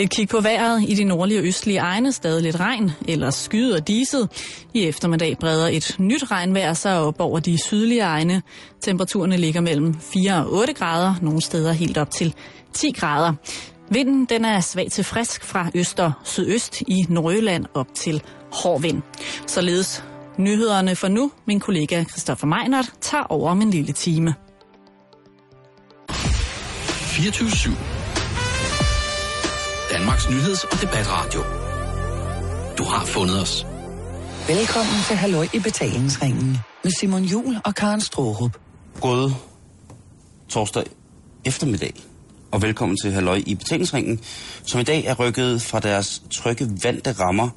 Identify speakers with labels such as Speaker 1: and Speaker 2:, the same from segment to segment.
Speaker 1: Et kig på vejret i de nordlige og østlige egne, stadig lidt regn, eller skyet og diset. I eftermiddag breder et nyt regnvejr sig op over de sydlige egne. Temperaturerne ligger mellem 4 og 8 grader, nogle steder helt op til 10 grader. Vinden den er svag til frisk fra øst og sydøst i Nordjylland op til hård vind. Således nyhederne for nu. Min kollega Christoffer Meinert tager over om en lille time.
Speaker 2: 24 Danmarks nyheds- og debatradio. Du har fundet os.
Speaker 3: Velkommen til Halløj i betalingsringen med Simon Jul og Karen Strohrup.
Speaker 4: God torsdag eftermiddag, og velkommen til Halløj i betalingsringen, som i dag er rykket fra deres trygge vante rammer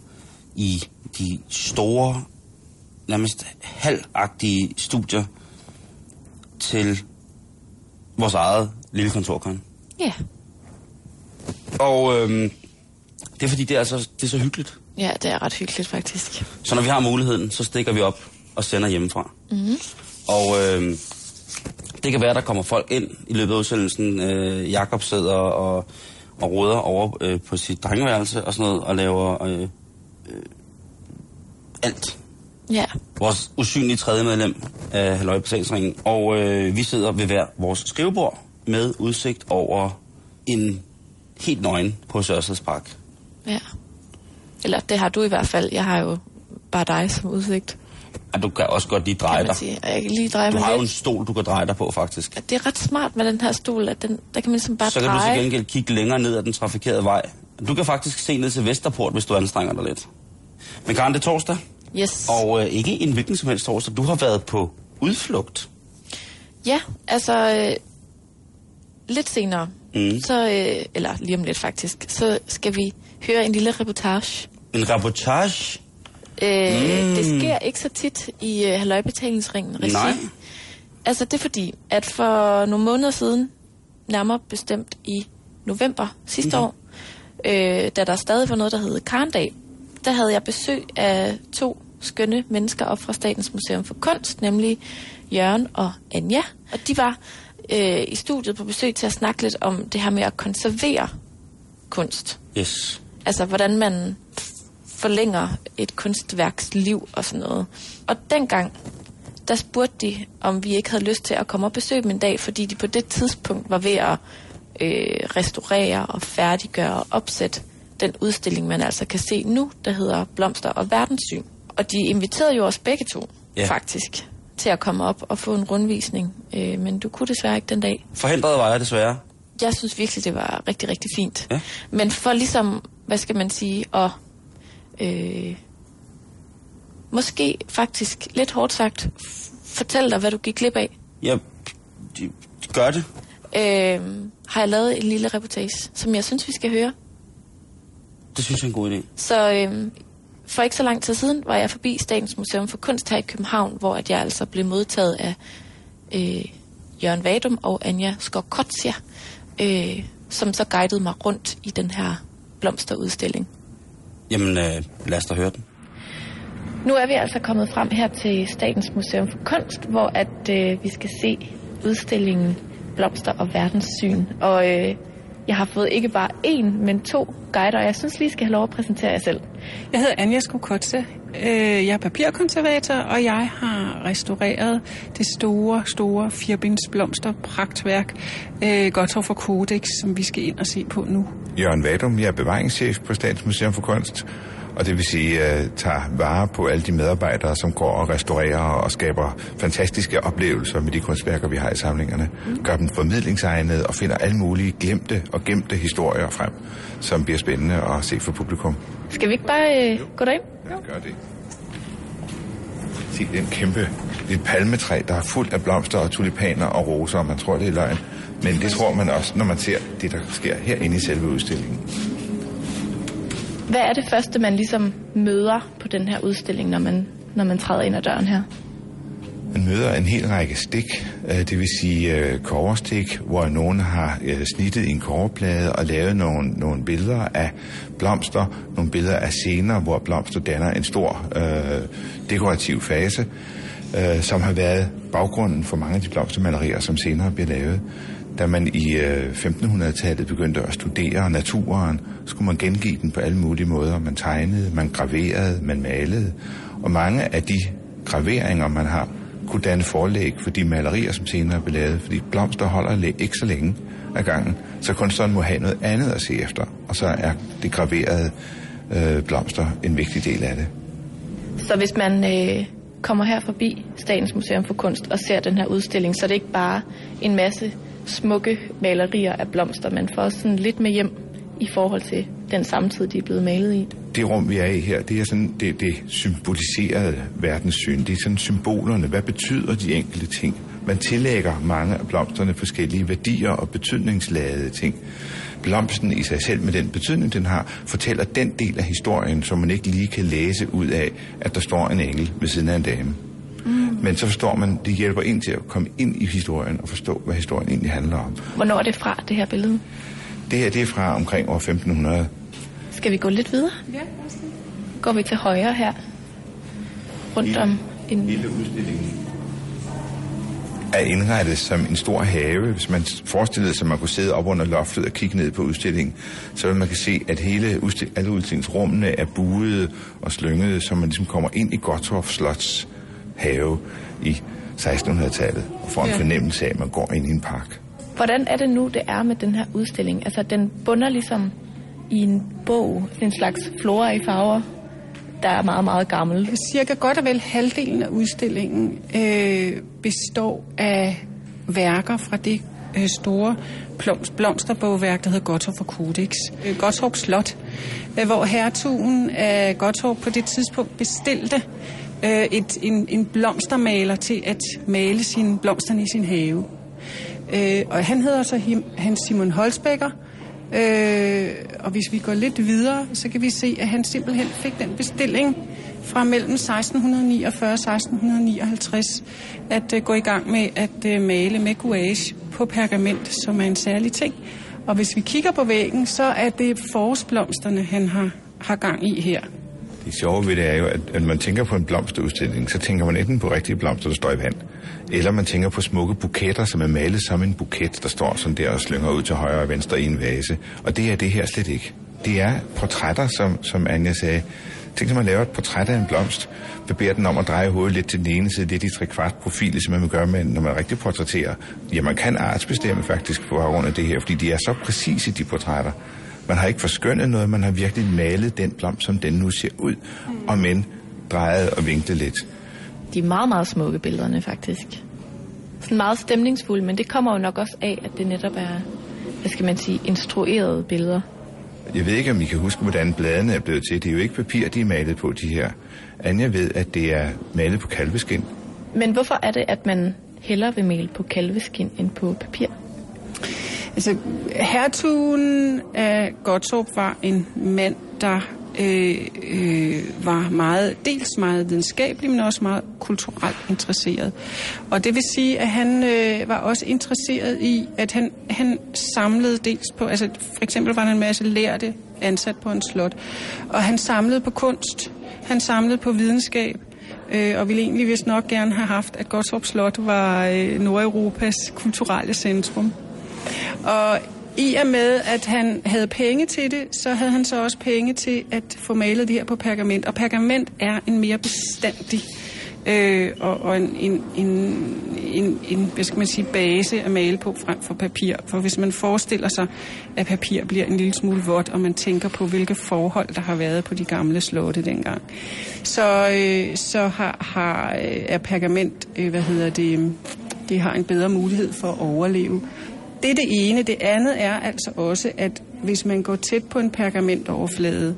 Speaker 4: i de store, nærmest halvagtige studier til vores eget lille kontorkran.
Speaker 5: Ja.
Speaker 4: Og øhm, det er fordi, det er, så, det er så hyggeligt.
Speaker 5: Ja, det er ret hyggeligt faktisk.
Speaker 4: Så når vi har muligheden, så stikker vi op og sender hjemmefra. Mm-hmm. Og øhm, det kan være, der kommer folk ind i løbet af udsendelsen. Øh, Jakob sidder og, og råder over øh, på sit drengeværelse og sådan noget, og laver øh, øh, alt.
Speaker 5: Ja.
Speaker 4: Vores usynlige tredje medlem af Halløj Betalingsringen. Og øh, vi sidder ved hver vores skrivebord med udsigt over en helt nøgen på Sørstedspark.
Speaker 5: Ja. Eller det har du i hvert fald. Jeg har jo bare dig som udsigt,
Speaker 4: Ja, du kan også godt lige dreje dig.
Speaker 5: sige. Jeg kan lige dreje
Speaker 4: Du har jo en
Speaker 5: lidt.
Speaker 4: stol, du kan dreje dig på, faktisk.
Speaker 5: Det er ret smart med den her stol, at den, der kan man ligesom bare
Speaker 4: Så kan du
Speaker 5: dreje.
Speaker 4: til gengæld kigge længere ned ad den trafikerede vej. Du kan faktisk se ned til Vesterport, hvis du anstrenger dig lidt. Men Karen, det er torsdag,
Speaker 5: Yes.
Speaker 4: og øh, ikke en hvilken som helst torsdag. Du har været på udflugt.
Speaker 5: Ja, altså øh, lidt senere,
Speaker 4: Mm.
Speaker 5: så, øh, eller lige om lidt faktisk, så skal vi høre en lille reportage.
Speaker 4: En reportage.
Speaker 5: Øh,
Speaker 4: Mm.
Speaker 5: Det sker ikke så tit i øh, halvøjbetalingsringen regi.
Speaker 4: Nej.
Speaker 5: Altså det er fordi, at for nogle måneder siden, nærmere bestemt i november sidste
Speaker 4: Mhm.
Speaker 5: år, øh, da der stadig var noget, der hed Karndag, der havde jeg besøg af to skønne mennesker op fra Statens Museum for Kunst, nemlig Jørgen og Anja. Og de var øh, i studiet på besøg til at snakke lidt om det her med at konservere kunst.
Speaker 4: Yes.
Speaker 5: Altså, hvordan man forlænger et kunstværks liv og sådan noget. Og dengang, der spurgte de, om vi ikke havde lyst til at komme og besøge dem en dag, fordi de på det tidspunkt var ved at øh, restaurere og færdiggøre og opsætte den udstilling, man altså kan se nu, der hedder Blomster og Verdenssyn. Og de inviterede jo os begge to,
Speaker 4: Ja.
Speaker 5: faktisk, til at komme op og få en rundvisning. Øh, men du kunne desværre ikke den dag
Speaker 4: Forhindret var jeg desværre.
Speaker 5: jeg synes virkelig, det var rigtig, rigtig fint.
Speaker 4: Ja.
Speaker 5: Men for ligesom, hvad skal man sige, at øh, måske faktisk lidt hårdt sagt, f- fortælle dig, hvad du gik glip af,
Speaker 4: Ja, de, de gør det.
Speaker 5: øh, har jeg lavet en lille reportage, som jeg synes, vi skal høre.
Speaker 4: Det synes jeg er en god idé.
Speaker 5: Så øh, for ikke så lang tid siden var jeg forbi Statens Museum for Kunst her i København, hvor at jeg altså blev modtaget af øh, Jørgen Vadum og Anja Skokotsia, øh, som så guidede mig rundt i den her blomsterudstilling.
Speaker 4: Jamen, øh, lad os da høre den.
Speaker 5: Nu er vi altså kommet frem her til Statens Museum for Kunst, hvor at øh, vi skal se udstillingen Blomster og Verdenssyn. Og øh, jeg har fået ikke bare én, men to guider, og jeg synes lige, I skal have lov at præsentere jer selv.
Speaker 6: Jeg hedder Anja Skokotse. Øh, Jeg er papirkonservator, og jeg har restaureret det store, store firbindsblomster pragtværk øh, Gottorf og Codex, som vi skal ind og se på nu.
Speaker 7: Jørgen Vadum, jeg er bevaringschef på Statens Museum for Kunst, og det vil sige, jeg tager vare på alle de medarbejdere, som går og restaurerer og skaber fantastiske oplevelser med de kunstværker, vi har i samlingerne. Gør dem formidlingsegnede og finder alle mulige glemte og gemte historier frem, som bliver spændende at se for publikum.
Speaker 5: Skal vi ikke bare øh, gå derind?
Speaker 7: Os gøre det. Se, det er en kæmpe det et palmetræ, der er fuldt af blomster og tulipaner og roser, og man tror, det er løgn. Men det tror man også, når man ser det, der sker herinde i selve udstillingen.
Speaker 5: Hvad er det første, man ligesom møder på den her udstilling, når man, når man træder ind ad døren her?
Speaker 7: Man møder en hel række stik, øh, det vil sige øh, koverstik, hvor nogen har øh, snittet i en koverplade og lavet nogle, nogle billeder af blomster, nogle billeder af scener, hvor blomster danner en stor øh, dekorativ fase, øh, som har været baggrunden for mange af de blomstermalerier, som senere bliver lavet. Da man i øh, 1500-tallet begyndte at studere naturen, skulle man gengive den på alle mulige måder. Man tegnede, man graverede, man malede. Og mange af de graveringer, man har, kunne danne forlæg for de malerier, som senere blev lavet. Fordi blomster holder ikke så længe ad gangen, så kunstneren må have noget andet at se efter. Og så er det graverede øh, blomster en vigtig del af det.
Speaker 5: Så hvis man øh, kommer her forbi Statens Museum for Kunst og ser den her udstilling, så er det ikke bare en masse smukke malerier af blomster, man får også sådan lidt med hjem i forhold til den samtid, de er blevet malet i.
Speaker 7: Det rum, vi er i her, det er sådan det, det symboliserede verdenssyn. Det er sådan symbolerne. Hvad betyder de enkelte ting? Man tillægger mange af blomsterne forskellige værdier og betydningsladede ting. Blomsten i sig selv med den betydning, den har, fortæller den del af historien, som man ikke lige kan læse ud af, at der står en engel ved siden af en dame. Men så forstår man, det hjælper ind til at komme ind i historien og forstå, hvad historien egentlig handler om.
Speaker 5: Hvornår er det fra, det her billede?
Speaker 7: Det her, det er fra omkring år 1500.
Speaker 5: Skal vi gå lidt videre?
Speaker 6: Ja,
Speaker 5: Går vi til højre her? Rundt om en...
Speaker 7: Hele udstillingen er indrettet som en stor have. Hvis man forestillede sig, at man kunne sidde op under loftet og kigge ned på udstillingen, så vil man kan se, at hele udstil- alle udstillingsrummene er buede og slyngede, så man ligesom kommer ind i Gottorp Slots have i 1600-tallet og får en
Speaker 6: Ja.
Speaker 7: fornemmelse af, at man går ind i en park.
Speaker 5: Hvordan er det nu, det er med den her udstilling? Altså, den bunder ligesom i en bog, en slags flora i farver, der er meget, meget gammel.
Speaker 6: Cirka godt og vel halvdelen af udstillingen øh, består af værker fra det øh, store blomsterbogværk, der hedder Gottorp og Codex. Øh, Gottorp Slot, øh, hvor hertugen af Gottorp på det tidspunkt bestilte øh, et, en, en blomstermaler til at male sine blomsterne i sin have. Øh, og han hedder så him, Hans Simon Holsbækker. Øh, og hvis vi går lidt videre, så kan vi se, at han simpelthen fik den bestilling fra mellem 1649 og 1659 at øh, gå i gang med at øh, male med gouache på pergament, som er en særlig ting. Og hvis vi kigger på væggen, så er det forårsblomsterne, han har, har gang i her.
Speaker 7: Det sjove ved det er jo, at, at man tænker på en blomsterudstilling, så tænker man enten på rigtige blomster, der står i vand, eller man tænker på smukke buketter, som er malet som en buket, der står sådan der og slynger ud til højre og venstre i en vase. Og det er det her slet ikke. Det er portrætter, som, som Anja sagde. Tænk, at man laver et portræt af en blomst, beder den om at dreje hovedet lidt til den ene side, lidt i trekvart profil, som man vil gøre, med, når man rigtig portrætterer. Ja, man kan artsbestemme faktisk på grund af det her, fordi de er så præcise, de portrætter. Man har ikke forskønnet noget, man har virkelig malet den blomst, som den nu ser ud, og men drejet og vinklet lidt.
Speaker 5: De er meget, meget smukke billederne, faktisk. Sådan meget stemningsfulde, men det kommer jo nok også af, at det netop er, hvad skal man sige, instruerede billeder.
Speaker 7: Jeg ved ikke, om I kan huske, hvordan bladene er blevet til. Det er jo ikke papir, de er malet på, de her. Anja ved, at det er malet på kalveskin.
Speaker 5: Men hvorfor er det, at man hellere vil male på kalveskin end på papir?
Speaker 6: Altså, hertugen af Gottorp var en mand, der øh, øh, var meget, dels meget videnskabelig, men også meget kulturelt interesseret. Og det vil sige, at han øh, var også interesseret i, at han, han samlede dels på, altså for eksempel var han en masse lærte ansat på en slot, og han samlede på kunst, han samlede på videnskab, øh, og ville egentlig vist nok gerne have haft, at Gottorp Slot var øh, Nordeuropas kulturelle centrum. Og i og med, at han havde penge til det, så havde han så også penge til at få malet det her på pergament. Og pergament er en mere bestandig øh, og, og en, en, en, en, en, hvad skal man sige, base at male på frem for papir. For hvis man forestiller sig, at papir bliver en lille smule vådt, og man tænker på, hvilke forhold, der har været på de gamle slotte dengang, så, øh, så har, har, øh, er pergament, øh, hvad hedder det, det har en bedre mulighed for at overleve. Det er det ene. Det andet er altså også, at hvis man går tæt på en pergamentoverflade,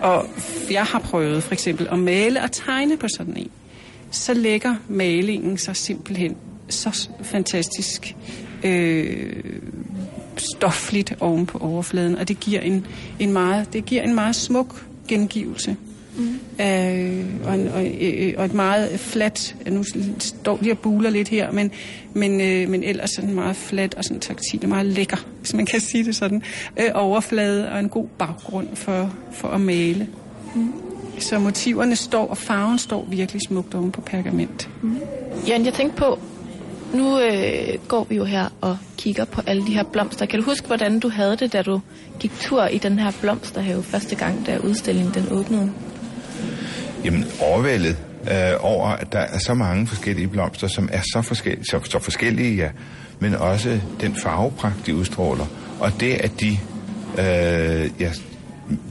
Speaker 6: og jeg har prøvet for eksempel at male og tegne på sådan en, så lægger malingen sig simpelthen så fantastisk øh, stofligt oven på overfladen, og det giver en, en, meget, det giver en meget smuk gengivelse. Mm. Øh, og, og, øh, og et meget fladt, nu står de og buler lidt her, men, men, øh, men ellers sådan meget fladt og sådan taktil, meget lækker, hvis man kan sige det sådan, øh, overflade og en god baggrund for, for at male. Mm. Så motiverne står, og farven står virkelig smukt oven på pergament.
Speaker 5: Jan, jeg tænkte på, Nu øh, går vi jo her og kigger på alle de her blomster. Kan du huske, hvordan du havde det, da du gik tur i den her blomsterhave første gang, da udstillingen den åbnede?
Speaker 7: Jamen, overvældet øh, over, at der er så mange forskellige blomster, som er så forskellige, så, så forskellige, ja, men også den farvepragt, de udstråler. Og det, at de øh, ja,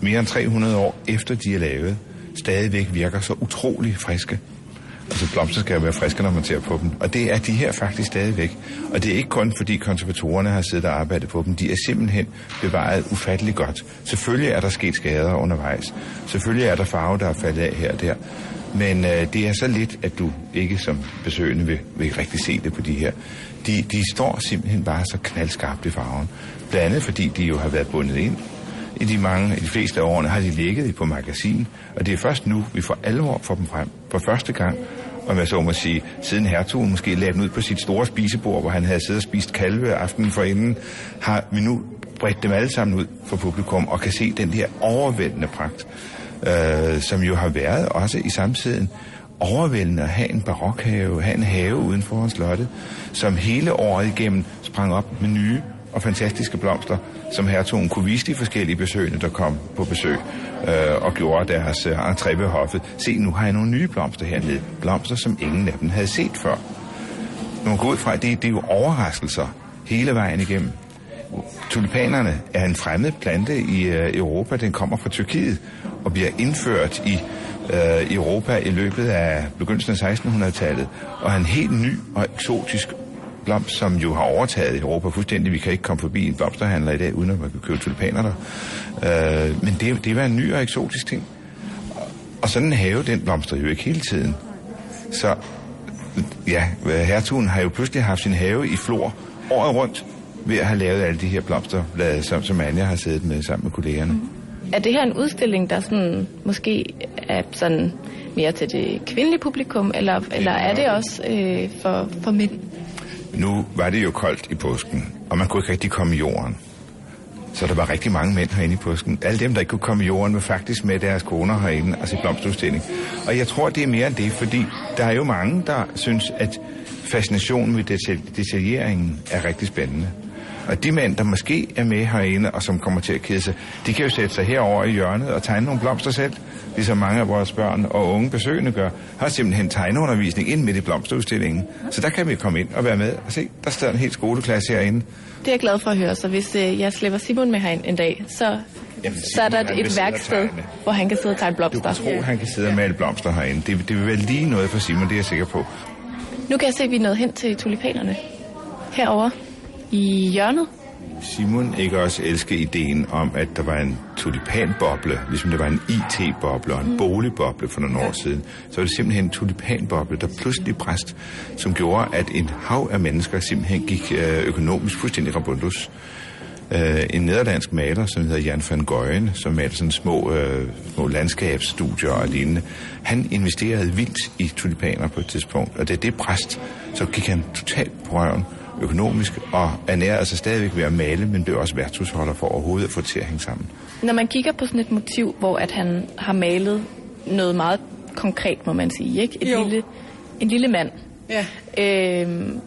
Speaker 7: mere end 300 år efter de er lavet, stadigvæk virker så utrolig friske. Altså blomster skal jo være friske, når man ser på dem. Og det er de her faktisk stadigvæk. Og det er ikke kun fordi konservatorerne har siddet og arbejdet på dem. De er simpelthen bevaret ufatteligt godt. Selvfølgelig er der sket skader undervejs. Selvfølgelig er der farve, der er faldet af her og der. Men øh, det er så lidt, at du ikke som besøgende vil, vil rigtig se det på de her. De, de står simpelthen bare så knaldskarpt i farven. Blandt andet fordi de jo har været bundet ind. I de mange, i de fleste af årene har de ligget på magasin, og det er først nu, vi får alvor for dem frem. For første gang, om jeg så må sige, siden hertugen måske lagde den ud på sit store spisebord, hvor han havde siddet og spist kalve aftenen forinden, har vi nu bredt dem alle sammen ud for publikum og kan se den her overvældende pragt, øh, som jo har været også i samtiden overvældende at have en barokhave, have en have uden for slottet, som hele året igennem sprang op med nye og fantastiske blomster, som hertugen kunne vise de forskellige besøgende, der kom på besøg øh, og gjorde deres øh, entré ved hoffet. Se, nu har jeg nogle nye blomster hernede. Blomster, som ingen af dem havde set før. Man går ud fra, at det, det er jo overraskelser hele vejen igennem. Tulipanerne er en fremmed plante i øh, Europa. Den kommer fra Tyrkiet og bliver indført i øh, Europa i løbet af begyndelsen af 1600-tallet, og er en helt ny og eksotisk blomst, som jo har overtaget Europa fuldstændig. Vi kan ikke komme forbi en blomsterhandler i dag, uden at man kan købe tulipaner der. Øh, men det, det var en ny og eksotisk ting. Og sådan en have, den blomster jo ikke hele tiden. Så ja, hertugen har jo pludselig haft sin have i flor året rundt ved at have lavet alle de her blomsterblade, som, som Anja har siddet med sammen med kollegerne. Mm.
Speaker 5: Er det her en udstilling, der sådan, måske er sådan mere til det kvindelige publikum, eller, eller er det også øh, for, for mænd?
Speaker 7: Nu var det jo koldt i påsken, og man kunne ikke rigtig komme i jorden. Så der var rigtig mange mænd herinde i påsken. Alle dem, der ikke kunne komme i jorden, var faktisk med deres koner herinde altså og se blomsterudstilling. Og jeg tror, det er mere end det, fordi der er jo mange, der synes, at fascinationen ved detaljeringen er rigtig spændende. Og de mænd, der måske er med herinde, og som kommer til at kede sig, de kan jo sætte sig herover i hjørnet og tegne nogle blomster selv, ligesom mange af vores børn og unge besøgende gør, har simpelthen tegneundervisning ind midt i blomsterudstillingen. Så der kan vi komme ind og være med og se, der står en helt skoleklasse herinde.
Speaker 5: Det er jeg glad for at høre, så hvis øh, jeg slipper Simon med herind en dag, så, Jamen, så er der et, et værksted, hvor han kan sidde og tegne blomster.
Speaker 7: Du kan tro, han kan sidde og male blomster herinde. Det, det vil være lige noget for Simon, det er jeg sikker på.
Speaker 5: Nu kan jeg se, at vi er nået hen til tulipanerne. Herovre i hjørnet.
Speaker 7: Simon ikke også elske ideen om, at der var en tulipanboble, ligesom der var en IT-boble og en mm. boligboble for nogle år siden. Så var det simpelthen en tulipanboble, der pludselig bræst, som gjorde, at en hav af mennesker simpelthen gik øh, økonomisk fuldstændig rabundus. Uh, øh, en nederlandsk maler, som hedder Jan van Gøyen, som maler sådan små, uh, små landskabsstudier og lignende, han investerede vildt i tulipaner på et tidspunkt, og det det præst, så gik han totalt på røven økonomisk, og ernærer altså stadigvæk ved at male, men blev også værtshusholder for overhovedet at få det til at hænge sammen.
Speaker 5: Når man kigger på sådan et motiv, hvor at han har malet noget meget konkret, må man sige, ikke? Et lille, en lille mand.
Speaker 6: Ja.
Speaker 5: Øhm,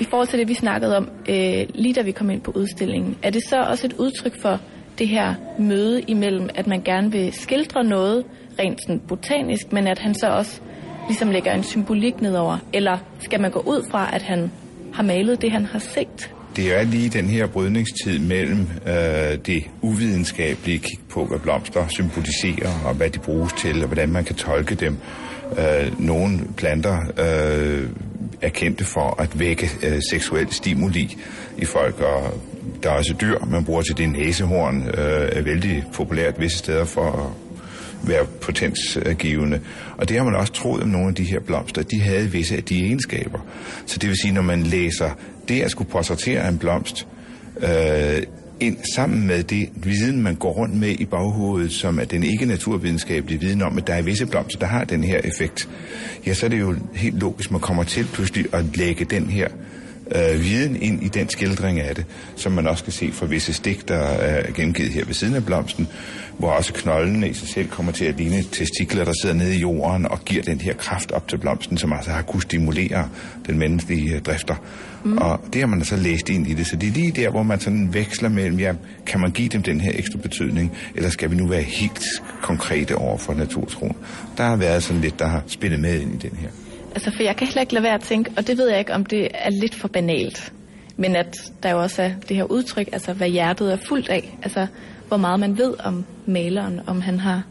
Speaker 5: I forhold til det, vi snakkede om, øh, lige da vi kom ind på udstillingen, er det så også et udtryk for det her møde imellem, at man gerne vil skildre noget rent sådan botanisk, men at han så også ligesom lægger en symbolik nedover? Eller skal man gå ud fra, at han har malet det, han har set.
Speaker 7: Det er lige den her brydningstid mellem øh, det uvidenskabelige kig på, hvad blomster symboliserer, og hvad de bruges til, og hvordan man kan tolke dem. Øh, nogle planter øh, er kendte for at vække øh, seksuel stimuli i folk, og der er også dyr, man bruger til det næsehorn, øh, er vældig populært visse steder for at være potensgivende. Og det har man også troet om nogle af de her blomster. De havde visse af de egenskaber. Så det vil sige, når man læser det at skulle portrættere en blomst, øh, ind sammen med det viden, man går rundt med i baghovedet, som er den ikke naturvidenskabelige viden om, at der er visse blomster, der har den her effekt, ja, så er det jo helt logisk, man kommer til pludselig at lægge den her øh, viden ind i den skildring af det, som man også kan se fra visse stik, der er gengivet her ved siden af blomsten, hvor også knoldene i sig selv kommer til at ligne testikler, der sidder nede i jorden og giver den her kraft op til blomsten, som altså har kunne stimulere den menneskelige øh, drifter. Mm. Og det har man så læst ind i det, så det er lige der, hvor man sådan veksler mellem, ja, kan man give dem den her ekstra betydning, eller skal vi nu være helt konkrete over for naturtroen? Der har været sådan lidt, der har spillet med ind i den her.
Speaker 5: Altså, for jeg kan heller ikke lade være at tænke, og det ved jeg ikke, om det er lidt for banalt, men at der jo også er det her udtryk, altså hvad hjertet er fuldt af, altså hvor meget man ved om maleren, om han har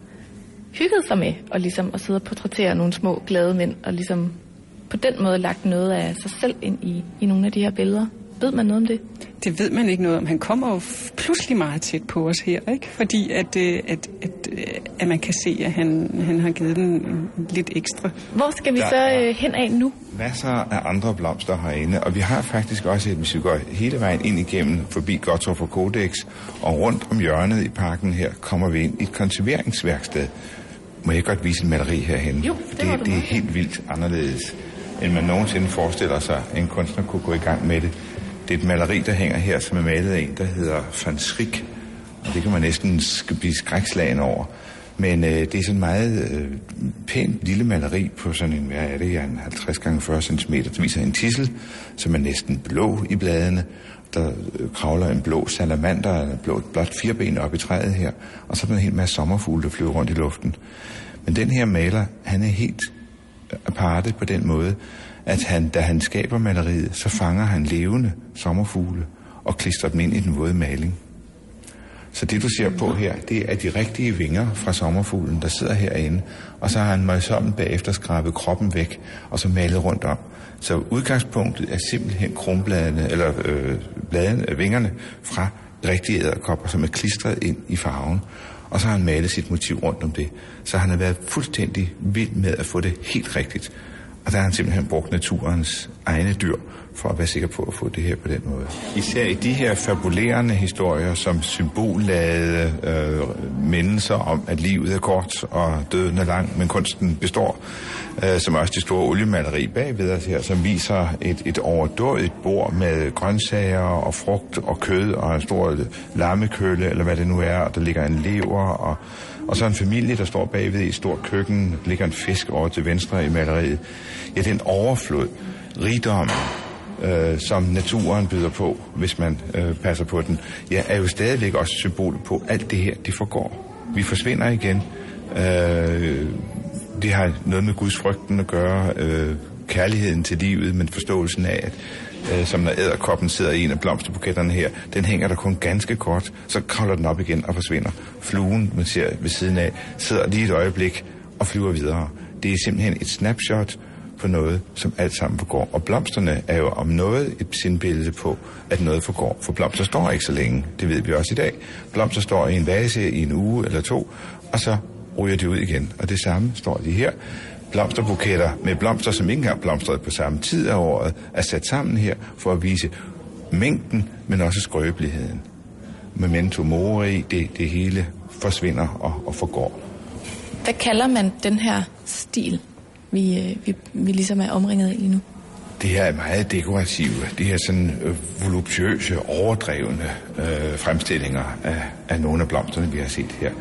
Speaker 5: hygget sig med, og ligesom at sidde og portrættere nogle små glade mænd, og ligesom på den måde lagt noget af sig selv ind i, i nogle af de her billeder. Ved man noget om det?
Speaker 6: Det ved man ikke noget om. Han kommer jo pludselig meget tæt på os her, ikke? Fordi at, øh, at, at, øh, at man kan se, at han, han har givet den en- lidt ekstra.
Speaker 5: Hvor skal vi
Speaker 7: Der
Speaker 5: så
Speaker 7: er-
Speaker 5: øh, hen af nu?
Speaker 7: masser af andre blomster herinde, og vi har faktisk også, et, hvis vi går hele vejen ind igennem, forbi Gottorp og Codex, og rundt om hjørnet i parken her, kommer vi ind i et konserveringsværksted. Må jeg godt vise en maleri herhen?
Speaker 5: Jo, det
Speaker 7: det, det er
Speaker 5: meget.
Speaker 7: helt vildt anderledes, end man nogensinde forestiller sig, at en kunstner kunne gå i gang med det. Det er et maleri, der hænger her, som er malet af en, der hedder Van Schrik, og det kan man næsten sk- blive skrækslagen over. Men øh, det er sådan en meget øh, pænt lille maleri på sådan en, hvad er det, ja, en 50 gange 40 cm. Det viser en tissel, som er næsten blå i bladene. Der øh, kravler en blå salamander, en blå, blot fireben op i træet her. Og så er der en hel masse sommerfugle, der flyver rundt i luften. Men den her maler, han er helt aparte på den måde, at han, da han skaber maleriet, så fanger han levende sommerfugle og klistrer dem ind i den våde maling. Så det, du ser på her, det er de rigtige vinger fra sommerfuglen, der sidder herinde. Og så har han møjsommen bagefter skrabet kroppen væk, og så malet rundt om. Så udgangspunktet er simpelthen krumbladene, eller øh, bladene, øh, vingerne fra rigtige æderkopper, som er klistret ind i farven. Og så har han malet sit motiv rundt om det. Så han har været fuldstændig vild med at få det helt rigtigt. Og der har han simpelthen brugt naturens egne dyr for at være sikker på at få det her på den måde. Især i de her fabulerende historier, som symbolladede øh, mindelser om, at livet er kort og døden er lang, men kunsten består, øh, som også det store oliemaleri bagved os her, som viser et, et overdådigt bord med grøntsager og frugt og kød og en stor lammekølle, eller hvad det nu er, og der ligger en lever og og så en familie, der står bagved i et stort køkken, der ligger en fisk over til venstre i maleriet. Ja, det er en overflod, rigdom, øh, som naturen byder på, hvis man øh, passer på den, ja, er jo stadigvæk også symbol på, at alt det her, det forgår. Vi forsvinder igen. Øh, det har noget med Guds frygten at gøre, øh, kærligheden til livet, men forståelsen af, at øh, som når æderkoppen sidder i en af blomsterbuketterne her, den hænger der kun ganske kort, så kravler den op igen og forsvinder. Fluen, man ser ved siden af, sidder lige et øjeblik og flyver videre. Det er simpelthen et snapshot på noget, som alt sammen forgår. Og blomsterne er jo om noget et sindbillede på, at noget forgår. For blomster står ikke så længe, det ved vi også i dag. Blomster står i en vase i en uge eller to, og så ryger de ud igen. Og det samme står de her blomsterbuketter med blomster, som ikke engang blomstrede på samme tid af året, er sat sammen her for at vise mængden, men også skrøbeligheden. Memento mori, det, det hele forsvinder og, og forgår.
Speaker 5: Hvad kalder man den her stil, vi, øh, vi, vi ligesom er omringet af lige nu?
Speaker 7: Det her er meget dekorative, det her sådan øh, voluptuøse, overdrevne øh, fremstillinger af, af nogle af blomsterne, vi har set her.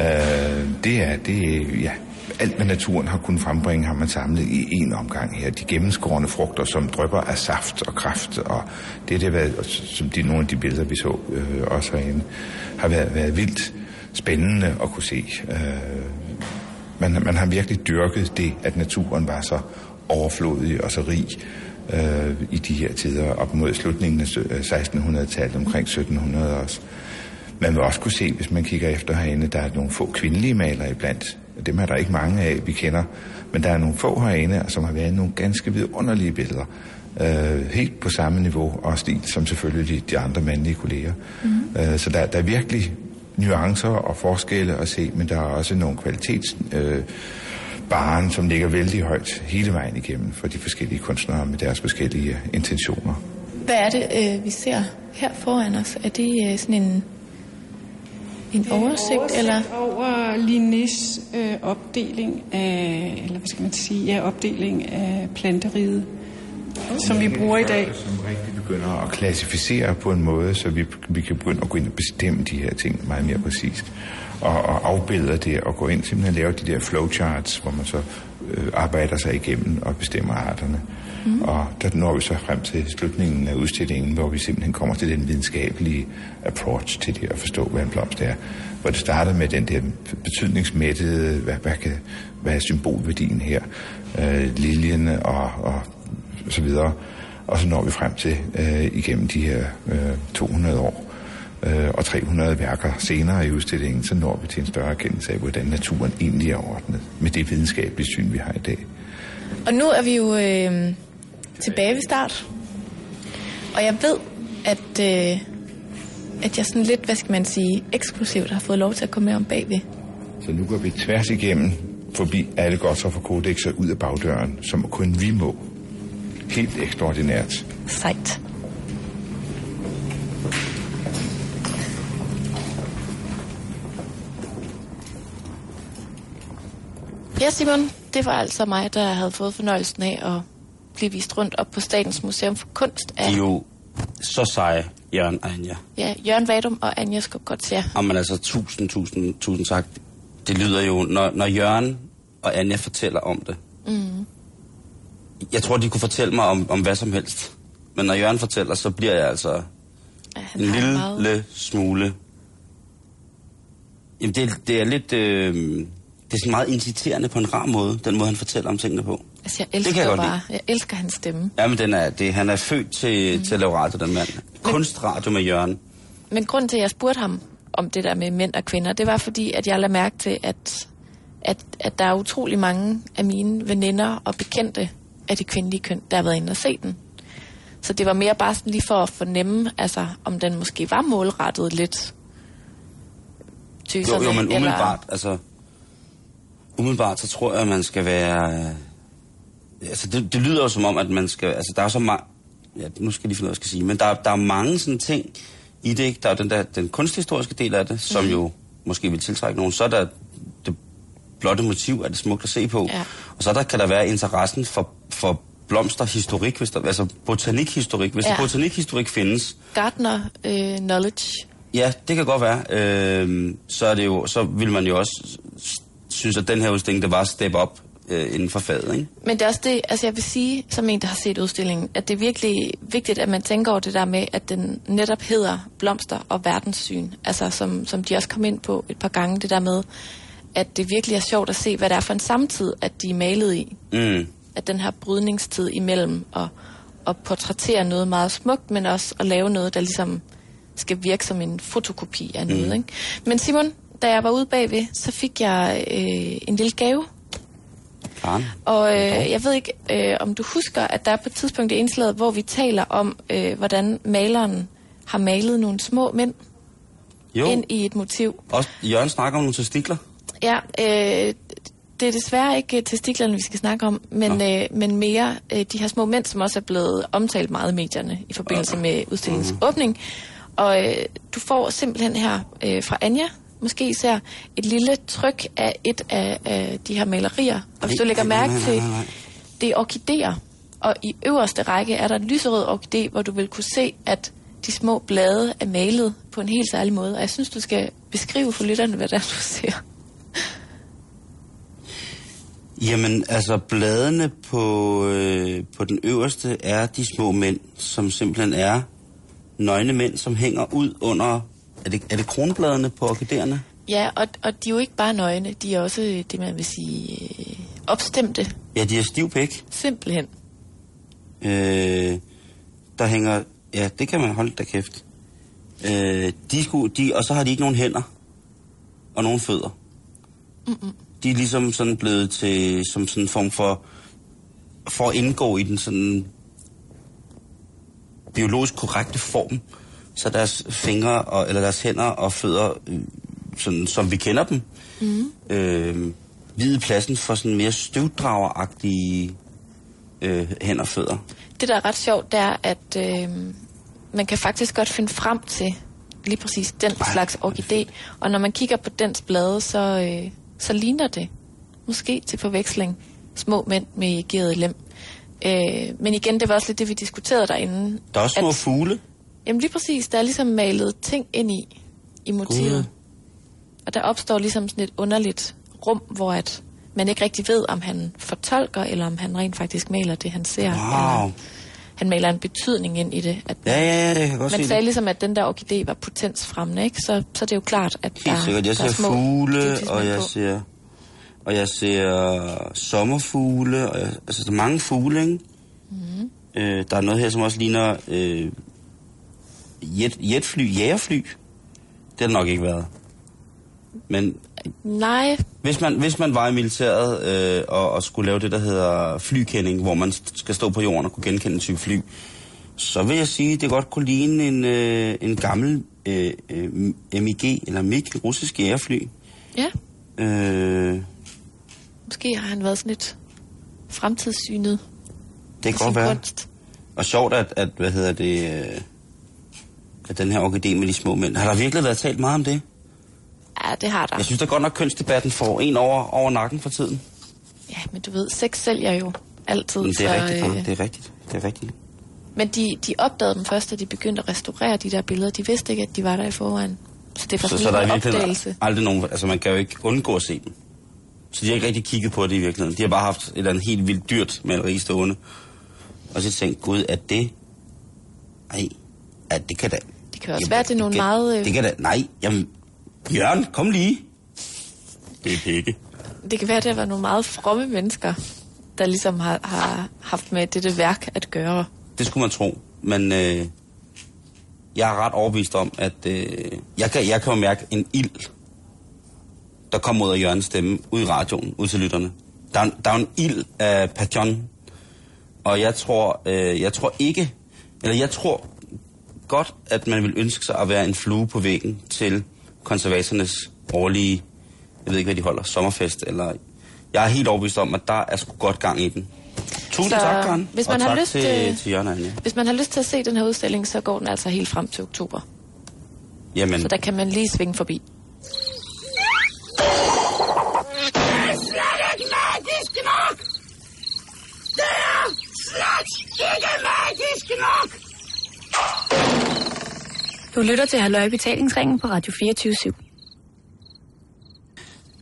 Speaker 7: Øh, det er, det ja, alt hvad naturen har kunnet frembringe, har man samlet i en omgang her. De gennemskårende frugter, som drypper af saft og kraft, og det det været, som de, nogle af de billeder, vi så øh, også herinde, har været, været vildt spændende at kunne se. Øh, man, man har virkelig dyrket det, at naturen var så overflodig og så rig øh, i de her tider, op mod slutningen af 1600-tallet, øh, omkring 1700 også. Man vil også kunne se, hvis man kigger efter herinde, der er nogle få kvindelige malere iblandt. Dem er der ikke mange af, vi kender. Men der er nogle få herinde, som har været nogle ganske vidunderlige billeder. Øh, helt på samme niveau og stil som selvfølgelig de, andre mandlige kolleger. Mm. Øh, så der, der er virkelig nuancer og forskelle at se, men der er også nogle kvalitets... Øh, baren, som ligger vældig højt hele vejen igennem for de forskellige kunstnere med deres forskellige intentioner.
Speaker 5: Hvad er det, øh, vi ser her foran os? Er det øh, sådan en, en oversigt,
Speaker 6: oversigt
Speaker 5: eller?
Speaker 6: over Linnés øh, opdeling af, eller hvad skal man sige, ja, opdeling af planteriget. som vi bruger i dag.
Speaker 7: Som rigtig begynder at klassificere på en måde, så vi, vi kan begynde at gå ind og bestemme de her ting meget mere præcist. Og, og afbilder det og gå ind simpelthen lave de der flowcharts, hvor man så øh, arbejder sig igennem og bestemmer arterne. Mm. Og der når vi så frem til slutningen af udstillingen, hvor vi simpelthen kommer til den videnskabelige approach til det at forstå, hvad en blomst er. Hvor det starter med den der betydningsmættede, hvad, hvad, kan, hvad er symbolværdien her, øh, liljen og, og så videre. Og så når vi frem til øh, igennem de her øh, 200 år øh, og 300 værker senere i udstillingen, så når vi til en større erkendelse af, hvordan naturen egentlig er ordnet med det videnskabelige syn, vi har i dag.
Speaker 5: Og nu er vi jo øh, tilbage ved start. Og jeg ved, at, øh, at jeg sådan lidt, hvad skal man sige, eksklusivt har fået lov til at komme med om bagved.
Speaker 7: Så nu går vi tværs igennem forbi alle godstoffer kodexer ud af bagdøren, som kun vi må. Helt ekstraordinært.
Speaker 5: Sejt. Ja, Simon, det var altså mig, der havde fået fornøjelsen af at blive vist rundt op på Statens Museum for Kunst af
Speaker 4: De er jo så seje, Jørgen og Anja.
Speaker 5: ja, Jørgen Vadum og Anja Skopgotsia.
Speaker 4: Jamen altså, tusind, tusind, tusind tak. Det lyder jo, når, når Jørgen og Anja fortæller om det. Mm. Jeg tror, de kunne fortælle mig om, om hvad som helst. Men når Jørgen fortæller, så bliver jeg altså
Speaker 5: Ja,
Speaker 4: en lille
Speaker 5: meget-
Speaker 4: smule... Jamen, det, det er lidt... Øh, det er sådan meget inciterende på en rar måde, den måde, han fortæller om tingene på.
Speaker 5: Altså, jeg
Speaker 4: Det
Speaker 5: elsker
Speaker 4: kan jeg
Speaker 5: jo
Speaker 4: godt
Speaker 5: bare, jeg elsker hans stemme.
Speaker 4: Ja, men den er, det, han er født til, mm. til at lave radio, den mand. Kunstradio med Jørgen.
Speaker 5: Men grunden til, at jeg spurgte ham om det der med mænd og kvinder, det var fordi, at jeg lagde mærke til, at, at, at der er utrolig mange af mine veninder og bekendte af de kvindelige køn, der har været inde og se den. Så det var mere bare sådan lige for at fornemme, altså, om den måske var målrettet lidt
Speaker 4: Jo,
Speaker 5: tøserne,
Speaker 4: jo, men
Speaker 5: eller-
Speaker 4: umiddelbart, altså... Umiddelbart, så tror jeg, at man skal være... øh, Altså, det, det lyder jo som om, at man skal... Altså, der er så meget... Ja, nu skal jeg lige finde ud af, hvad jeg skal sige. Men der, der er mange sådan ting i det, ikke? Der er den, der, den kunsthistoriske del af det, som
Speaker 5: Mhm.
Speaker 4: jo måske vil tiltrække nogen. Så er der det blotte motiv, er det smukt at se på.
Speaker 5: Ja.
Speaker 4: Og så der kan der være interessen for, for blomsterhistorik, hvis der, altså botanikhistorik. Hvis
Speaker 5: Ja.
Speaker 4: botanikhistorik findes,
Speaker 5: Gardner øh, knowledge.
Speaker 4: Ja, det kan godt være. Øh, så, er det jo, så vil man jo også synes, at den her udstilling, det var at step op øh, inden for faget, ikke?
Speaker 5: Men det er også det, altså jeg vil sige, som en, der har set udstillingen, at det er virkelig vigtigt, at man tænker over det der med, at den netop hedder blomster og verdenssyn. Altså som, som de også kom ind på et par gange, det der med, at det virkelig er sjovt at se, hvad det er for en samtid, at de er malet i.
Speaker 4: Mm.
Speaker 5: At den her brydningstid imellem at, at portrættere noget meget smukt, men også at lave noget, der ligesom skal virke som en fotokopi af noget. Mm. Ikke? Men Simon, da jeg var ude bagved, så fik jeg øh, en lille gave
Speaker 4: Karen.
Speaker 5: og øh, jeg ved ikke, øh, om du husker, at der er på et tidspunkt i indslaget, hvor vi taler om, øh, hvordan maleren har malet nogle små mænd
Speaker 4: Jo,
Speaker 5: ind i et motiv.
Speaker 4: også Jørgen snakker om nogle testikler.
Speaker 5: Ja, øh, det er desværre ikke øh, testiklerne, vi skal snakke om, men,
Speaker 4: Nå.
Speaker 5: øh, men mere øh, de her små mænd, som også er blevet omtalt meget i medierne i forbindelse med udstillingens mm. åbning. Og øh, du får simpelthen her øh, fra Anja, måske især, et lille tryk af et af, af de her malerier. Og hvis du lægger mærke til, det er orkideer. Og i øverste række er der en lyserød orkidé, hvor du vil kunne se, at de små blade er malet på en helt særlig måde. Og jeg synes, du skal beskrive for lytterne, hvad det er, du ser.
Speaker 4: Jamen, altså, bladene på, øh, på den øverste er de små mænd, som simpelthen er nøgne mænd, som hænger ud under... Er det, er det kronbladene på orkideerne?
Speaker 5: Ja, og, og de er jo ikke bare nøgne, de er også øh, det, man vil sige, øh, opstemte,
Speaker 4: Ja, de er stiv pæk.
Speaker 5: simpelthen.
Speaker 4: Øh, der hænger... Ja, det kan man holde da kæft. Øh, de skulle, de, og så har de ikke nogen hænder. Og nogen fødder. Mm-mm. De er ligesom sådan blevet til... Som sådan en form for... For at indgå i den sådan... Biologisk korrekte form. Så deres fingre, og, eller deres hænder og fødder, øh, sådan, som vi kender dem, mm. øh, hvide pladsen for sådan mere støvdrageragtige øh, hænder og fødder.
Speaker 5: Det, der er ret sjovt, det er, at øh, man kan faktisk godt finde frem til lige præcis den
Speaker 4: Ej,
Speaker 5: slags orkidé. Og når man kigger på dens blade, så, øh, så ligner det måske til forveksling små mænd med erigeret lem. Øh, men igen, det var også lidt det, vi diskuterede derinde.
Speaker 4: Der er også små
Speaker 5: at-
Speaker 4: fugle.
Speaker 5: Jamen lige præcis, der er ligesom malet ting ind i, i motivet.
Speaker 4: Gud.
Speaker 5: Og der opstår ligesom sådan et underligt rum, hvor at man ikke rigtig ved, om han fortolker, eller om han rent faktisk maler det, han ser.
Speaker 4: Wow.
Speaker 5: Eller han maler en betydning ind i det. At
Speaker 4: Ja, ja, ja, det kan godt
Speaker 5: man sagde
Speaker 4: det.
Speaker 5: ligesom, at den der orkidé var potensfremmende, ikke? Så, så det er jo klart, at der,
Speaker 4: Helt sikkert. Jeg
Speaker 5: der er
Speaker 4: ser
Speaker 5: små
Speaker 4: fugle, og jeg
Speaker 5: på.
Speaker 4: ser, og jeg ser sommerfugle, og jeg, altså der er mange fugle, ikke? Mm. Øh, der er noget her, som også ligner øh, jet, jetfly, jægerfly. Det har det nok ikke været. Men
Speaker 5: Nej,
Speaker 4: hvis man, hvis man var i militæret øh, og, og skulle lave det, der hedder flykending, hvor man skal stå på jorden og kunne genkende en type fly, så vil jeg sige, at det godt kunne ligne en, øh, en gammel øh, MiG, eller MiG, russisk jægerfly.
Speaker 5: ja.
Speaker 4: Øh,
Speaker 5: Måske har han været sådan lidt fremtidssynet
Speaker 4: det kan godt være.
Speaker 5: kunst.
Speaker 4: Og sjovt, at, at hvad hedder det, øh, at den her orkidé med de små mænd. Har der virkelig været talt meget om det?
Speaker 5: Ja, det har der.
Speaker 4: Jeg synes da godt nok, kønsdebatten får en over, over nakken for tiden.
Speaker 5: Ja, men du ved, sex sælger jo altid.
Speaker 4: Men det er
Speaker 5: så,
Speaker 4: rigtigt,
Speaker 5: øh,
Speaker 4: det er rigtigt. Det er rigtigt.
Speaker 5: Men de, de opdagede dem først, da de begyndte at restaurere de der billeder. De vidste ikke, at de var der i forvejen. Så det var
Speaker 4: Så, så der er
Speaker 5: opdagelse.
Speaker 4: aldrig nogen, altså man kan jo ikke undgå at se dem. Så de har ikke rigtig kigget på det i virkeligheden. De har bare haft et eller andet helt vildt dyrt maleri stående. Og så tænkt, gud, er det... Ej, ja, det kan da...
Speaker 5: Det kan også være, at det er nogle
Speaker 4: kan,
Speaker 5: meget, øh-
Speaker 4: Det kan da... Nej, jamen... Jørgen, kom lige. Det er pikke.
Speaker 5: Det kan være, at det var nogle meget fromme mennesker, der ligesom har, har haft med dette værk at gøre.
Speaker 4: Det skulle man tro. Men øh, jeg er ret overbevist om, at øh, jeg, kan, jeg kan jo mærke en ild, der kommer ud af Jørgens stemme, ud i radioen, ud til lytterne. Der er, der er en ild af passion, og jeg tror, øh, jeg tror ikke, eller jeg tror godt, at man vil ønske sig at være en flue på væggen til konservatornes årlige, jeg ved ikke, hvad de holder, sommerfest, eller... Jeg er helt overbevist om, at der er sgu godt gang i den. Tusind
Speaker 5: Så,
Speaker 4: tak, Karen.
Speaker 5: hvis
Speaker 4: og
Speaker 5: man har
Speaker 4: tak
Speaker 5: lyst
Speaker 4: til,
Speaker 5: til-
Speaker 4: til Jørgen og Anja.
Speaker 5: Hvis man har lyst til at se den her udstilling, så går den altså helt frem til oktober.
Speaker 4: Jamen,
Speaker 5: Så der kan man lige svinge forbi.
Speaker 8: Du lytter til Halløj Betalingsringen på Radio 24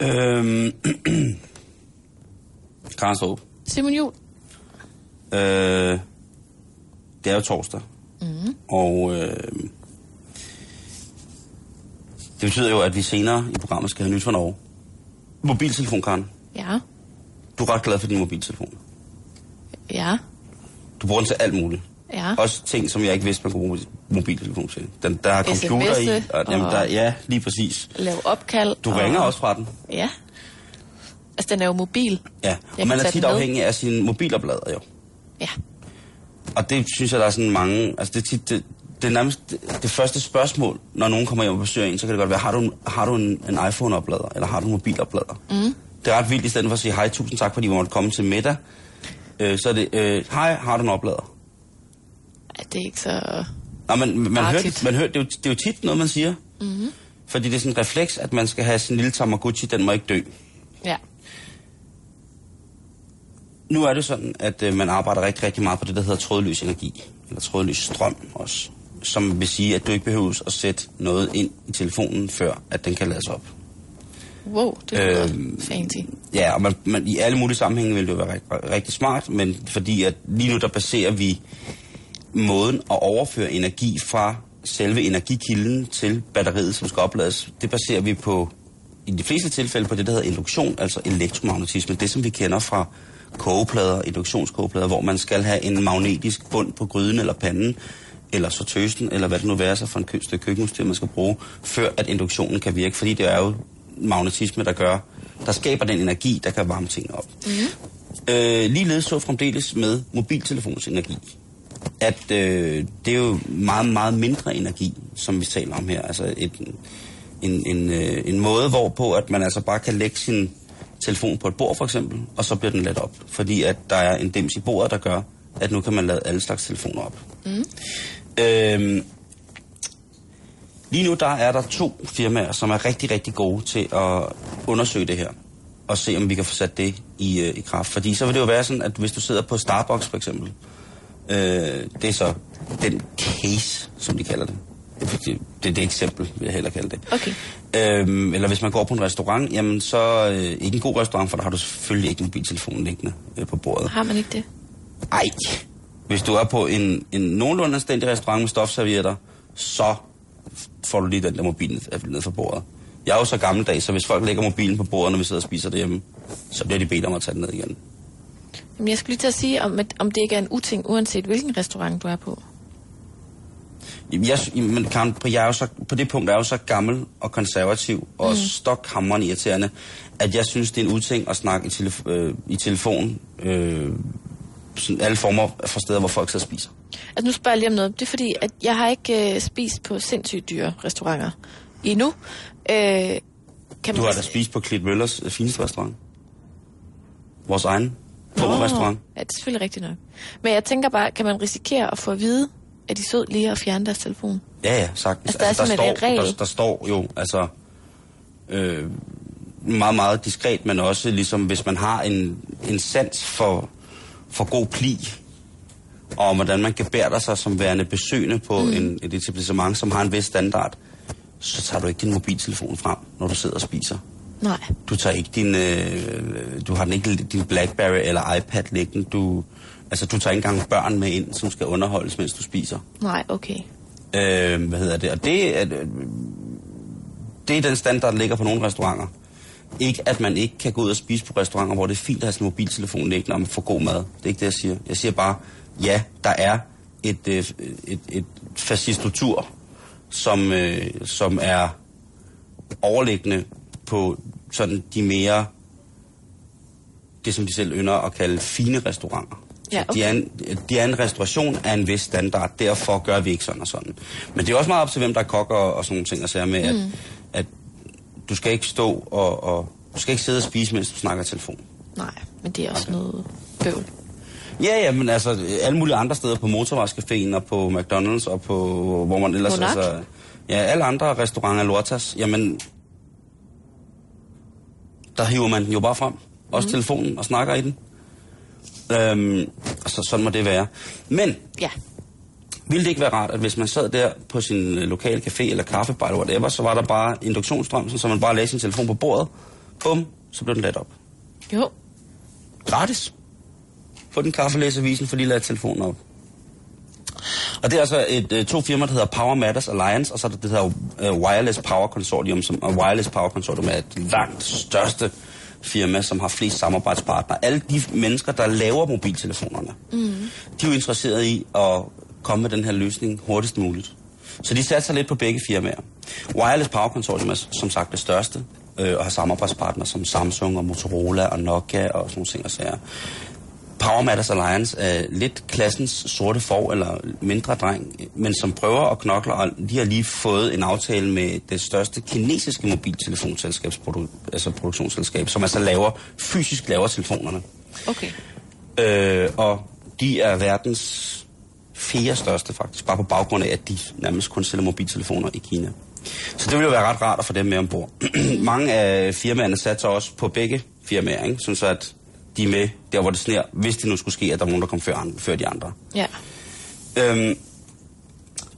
Speaker 4: Øhm, Karen Strup,
Speaker 5: Simon Jul,
Speaker 4: øh, det er jo torsdag, mm. og øh, det betyder jo, at vi senere i programmet skal have nyt fra Norge. Mobiltelefon, Karen.
Speaker 5: ja,
Speaker 4: Du er ret glad for din mobiltelefon.
Speaker 5: ja,
Speaker 4: Du bruger den til alt muligt.
Speaker 5: Ja.
Speaker 4: Også ting, som jeg ikke vidste, man kunne bruge mobiltelefon til. Den, der er computer i. Og,
Speaker 5: og-
Speaker 4: der, ja, lige præcis.
Speaker 5: Lave opkald.
Speaker 4: Du
Speaker 5: og...
Speaker 4: ringer også fra den.
Speaker 5: Ja. Altså, den er jo mobil.
Speaker 4: Ja, og man er tit afhængig af sin mobiloplader jo.
Speaker 5: Ja.
Speaker 4: Og det synes jeg, der er sådan mange... Altså, det er tit... Det, det er nærmest det, det første spørgsmål, når nogen kommer hjem og besøger en, så kan det godt være, har du en, har du en, en iPhone-oplader, eller har du en mobiloplader? Mm. Det er ret vildt, i stedet for at sige, hej, tusind tak, fordi vi måtte komme til middag. Øh, så er det, øh, hej, har du en oplader?
Speaker 5: Det er ikke så...
Speaker 4: Nå, man
Speaker 5: tit.
Speaker 4: det, man hører, det, er jo, det er jo tit noget, man siger. Mm-hmm. Fordi det er sådan en refleks, at man skal have sin lille Tamagotchi, den må ikke dø.
Speaker 5: Ja.
Speaker 4: Nu er det sådan, at øh, man arbejder rigtig, rigtig meget på det, der hedder trådløs energi. Eller trådløs strøm også. Som vil sige, at du ikke behøver at sætte noget ind i telefonen, før at den kan lades op.
Speaker 5: Wow, det lyder
Speaker 4: Øhm,
Speaker 5: øhm, fancy.
Speaker 4: Ja, og man, man, i alle mulige sammenhænge vil det jo være rigtig, rigtig smart, men fordi at lige nu der baserer vi måden at overføre energi fra selve energikilden til batteriet, som skal oplades, det baserer vi på, i de fleste tilfælde, på det, der hedder induktion, altså elektromagnetisme. Det, som vi kender fra kogeplader, induktionskogeplader, hvor man skal have en magnetisk bund på gryden eller panden, eller så tøsten, eller hvad det nu være sig for en stykke køkkenudstyr, man skal bruge, før at induktionen kan virke. Fordi det er jo magnetisme, der gør, der skaber den energi, der kan varme tingene op. Mm. Øh, ligeledes så fremdeles med mobiltelefons energi at øh, det er jo meget, meget mindre energi, som vi taler om her. Altså et, en, en, øh, en måde, hvorpå at man altså bare kan lægge sin telefon på et bord for eksempel, og så bliver den ladt op. Fordi at der er en dims i bordet, der gør, at nu kan man lade alle slags telefoner op. Mm. Øhm, lige nu der er der to firmaer, som er rigtig, rigtig gode til at undersøge det her. og se, om vi kan få sat det i, øh, i kraft. Fordi så vil det jo være sådan, at hvis du sidder på Starbucks for eksempel, øh, det er så den case, som de kalder det. Det, er det eksempel, vil jeg hellere kalde det.
Speaker 5: Okay.
Speaker 4: Øhm, eller hvis man går på en restaurant, jamen så øh, ikke en god restaurant, for der har du selvfølgelig ikke mobiltelefonen liggende øh, på bordet.
Speaker 5: Har man ikke det?
Speaker 4: Ej, hvis du er på en, en nogenlunde anstændig restaurant med stofservietter, så får du lige den der mobil ned, ned fra bordet. Jeg er jo så gammeldags, så hvis folk lægger mobilen på bordet, når vi sidder og spiser derhjemme, så bliver de bedt om at tage den ned igen.
Speaker 5: Jamen, jeg skulle lige til at sige, om, om det ikke er en uting, uanset hvilken restaurant du er på.
Speaker 4: Jamen, Jeg, men Karen, på, jeg er jo så, på det punkt er jeg jo så gammel og konservativ og mm. stokhammerende irriterende, at jeg synes, det er en uting at snakke i, telef- øh, i telefon øh, sådan alle former for steder, hvor folk og spiser.
Speaker 5: Altså, nu spørger jeg lige om noget. Det er fordi, at jeg har ikke øh, spist på sindssygt dyre restauranter endnu. Øh, kan
Speaker 4: Du har da spist på Klit Møllers øh, fineste restaurant. Vores egen
Speaker 5: Nå,
Speaker 4: restaurant.
Speaker 5: Ja, det er selvfølgelig rigtigt nok. Men jeg tænker bare, kan man risikere at få at vide, at de sød lige at fjerne deres telefon?
Speaker 4: Ja, ja, sagtens.
Speaker 5: Altså, der er
Speaker 4: der, står, der, der står jo, altså, øh, meget, meget diskret, men også ligesom, hvis man har en, en sans for, for god pli, og om hvordan man gebærder sig som værende besøgende på mm. en, et etablissement, som har en vis standard, så tager du ikke din mobiltelefon frem, når du sidder og spiser.
Speaker 5: Nej.
Speaker 4: Du tager ikke din, øh, du har den ikke din Blackberry eller iPad liggende. Du, altså, du tager ikke engang børn med ind, som skal underholdes, mens du spiser.
Speaker 5: Nej, okay.
Speaker 4: Øh, hvad hedder det? Og det er, øh, det er den standard, der ligger på nogle restauranter. Ikke at man ikke kan gå ud og spise på restauranter, hvor det er fint at have sin mobiltelefon liggende, når man får god mad. Det er ikke det, jeg siger. Jeg siger bare, ja, der er et, øh, et, et fascistotur, som, øh, som er overliggende på sådan de mere, det som de selv ynder at kalde fine restauranter.
Speaker 5: Ja,
Speaker 4: Så de, er en, de er en restauration af en vis standard, derfor gør vi ikke sådan og sådan. Men det er også meget op til, hvem der er kok og, og sådan nogle ting, at sige med, at,
Speaker 5: Mm.
Speaker 4: at du skal ikke stå og, og du skal ikke sidde og spise, mens du snakker telefon.
Speaker 5: Nej, men det er også noget bøvl.
Speaker 4: Ja, ja, men altså alle mulige andre steder på Motorvejscaféen og på McDonald's og på, hvor man ellers...
Speaker 5: Monark?
Speaker 4: Altså, ja, alle andre restauranter, Lortas, jamen, der hiver man den jo bare frem. Også
Speaker 5: Mhm.
Speaker 4: telefonen og snakker i den. Øhm, så, sådan må det være. Men
Speaker 5: Ja.
Speaker 4: ville det ikke være rart, at hvis man sad der på sin øh, lokale café eller kaffebar eller whatever, så var der bare induktionsstrøm, så man bare lagde sin telefon på bordet. Bum, så blev den ladt op.
Speaker 5: Jo.
Speaker 4: Gratis. Få den kaffe, læse avisen, for lige lade telefonen op. Og det er altså et, øh, to firmaer, der hedder Power Matters Alliance, og så er der det hedder øh, Wireless Power Consortium, som, og Wireless Power Consortium er et langt største firma, som har flest samarbejdspartnere. Alle de mennesker, der laver mobiltelefonerne,
Speaker 5: Mm.
Speaker 4: de er jo interesserede i at komme med den her løsning hurtigst muligt. Så de satser lidt på begge firmaer. Wireless Power Consortium er som sagt det største, øh, og har samarbejdspartnere som Samsung og Motorola og Nokia og sådan nogle ting og sager. Power Matters Alliance er lidt klassens sorte for eller mindre dreng, men som prøver at knokle, og de har lige fået en aftale med det største kinesiske mobiltelefonselskab, altså produktionsselskab, som altså laver, fysisk laver telefonerne.
Speaker 5: Okay.
Speaker 4: Øh, og de er verdens fjerde største faktisk, bare på baggrund af, at de nærmest kun sælger mobiltelefoner i Kina. Så det ville jo være ret rart at få dem med ombord. Mange af firmaerne satser også på begge firmaer, ikke? sådan så at de er med der, hvor det sner, hvis det nu skulle ske, at der er nogen, der kom før, andre, før de andre.
Speaker 5: Ja.
Speaker 4: Øhm,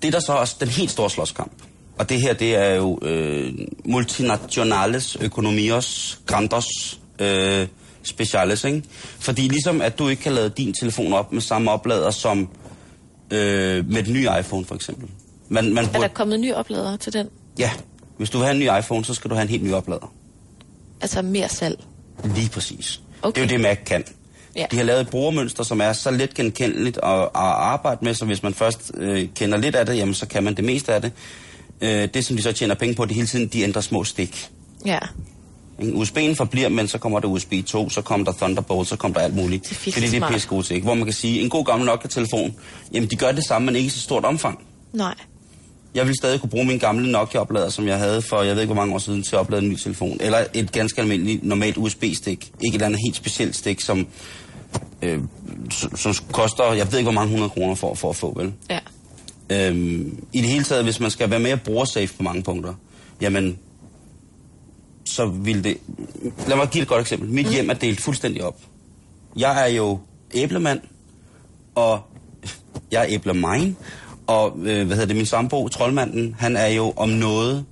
Speaker 4: det er der så også den helt store slåskamp. Og det her, det er jo øh, multinationales økonomios grandos øh, speciales, ikke? Fordi ligesom at du ikke kan lade din telefon op med samme oplader som øh, med den nye iPhone for eksempel. Man, man
Speaker 5: Er der kommet nye opladere til den?
Speaker 4: Ja, hvis du vil have en ny iPhone, så skal du have en helt ny oplader.
Speaker 5: Altså mere salg?
Speaker 4: Lige præcis.
Speaker 5: Okay.
Speaker 4: Det er jo det, Mac kan.
Speaker 5: Ja.
Speaker 4: De har lavet et brugermønster, som er så let genkendeligt at, at arbejde med, så hvis man først øh, kender lidt af det, jamen, så kan man det meste af det. Øh, det, som de så tjener penge på, det hele tiden, de ændrer små stik.
Speaker 5: Ja.
Speaker 4: USB'en forbliver, men så kommer der USB 2, så kommer der Thunderbolt, så kommer der alt muligt.
Speaker 5: Det er
Speaker 4: Fordi det er pisse gode til, ikke? Hvor man kan sige, en god gammel Nokia-telefon, jamen de gør det samme, men ikke i så stort omfang.
Speaker 5: Nej.
Speaker 4: Jeg vil stadig kunne bruge min gamle Nokia-oplader, som jeg havde for, jeg ved ikke hvor mange år siden, til at oplade en ny telefon. Eller et ganske almindeligt, normalt USB-stik. Ikke et eller andet helt specielt stik, som, øh, som, som koster, jeg ved ikke hvor mange hundrede kroner for, for at få, vel?
Speaker 5: Ja.
Speaker 4: Øhm, I det hele taget, hvis man skal være mere brugersafe på mange punkter, jamen, så ville det... Lad mig give et godt eksempel. Mit hjem er delt fuldstændig op. Jeg er jo æblemand, og jeg er æblemine, og øh, hvad hedder det, min sambo, troldmanden, han er jo om noget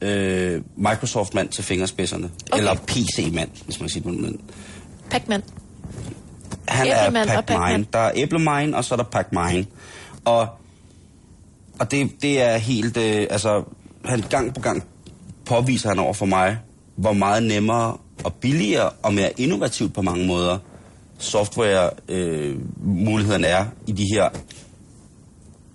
Speaker 4: øh, Microsoft-mand til fingerspidserne.
Speaker 5: Okay.
Speaker 4: Eller PC-mand, hvis man siger det.
Speaker 5: Pac-Man.
Speaker 4: han er Pac-Mine.
Speaker 5: Pac-Man.
Speaker 4: Der er æblemine, og så er der Pac-Mine. Og, og det, det er helt... Øh, altså, han gang på gang påviser han over for mig, hvor meget nemmere og billigere og mere innovativt på mange måder software-mulighederne er i de her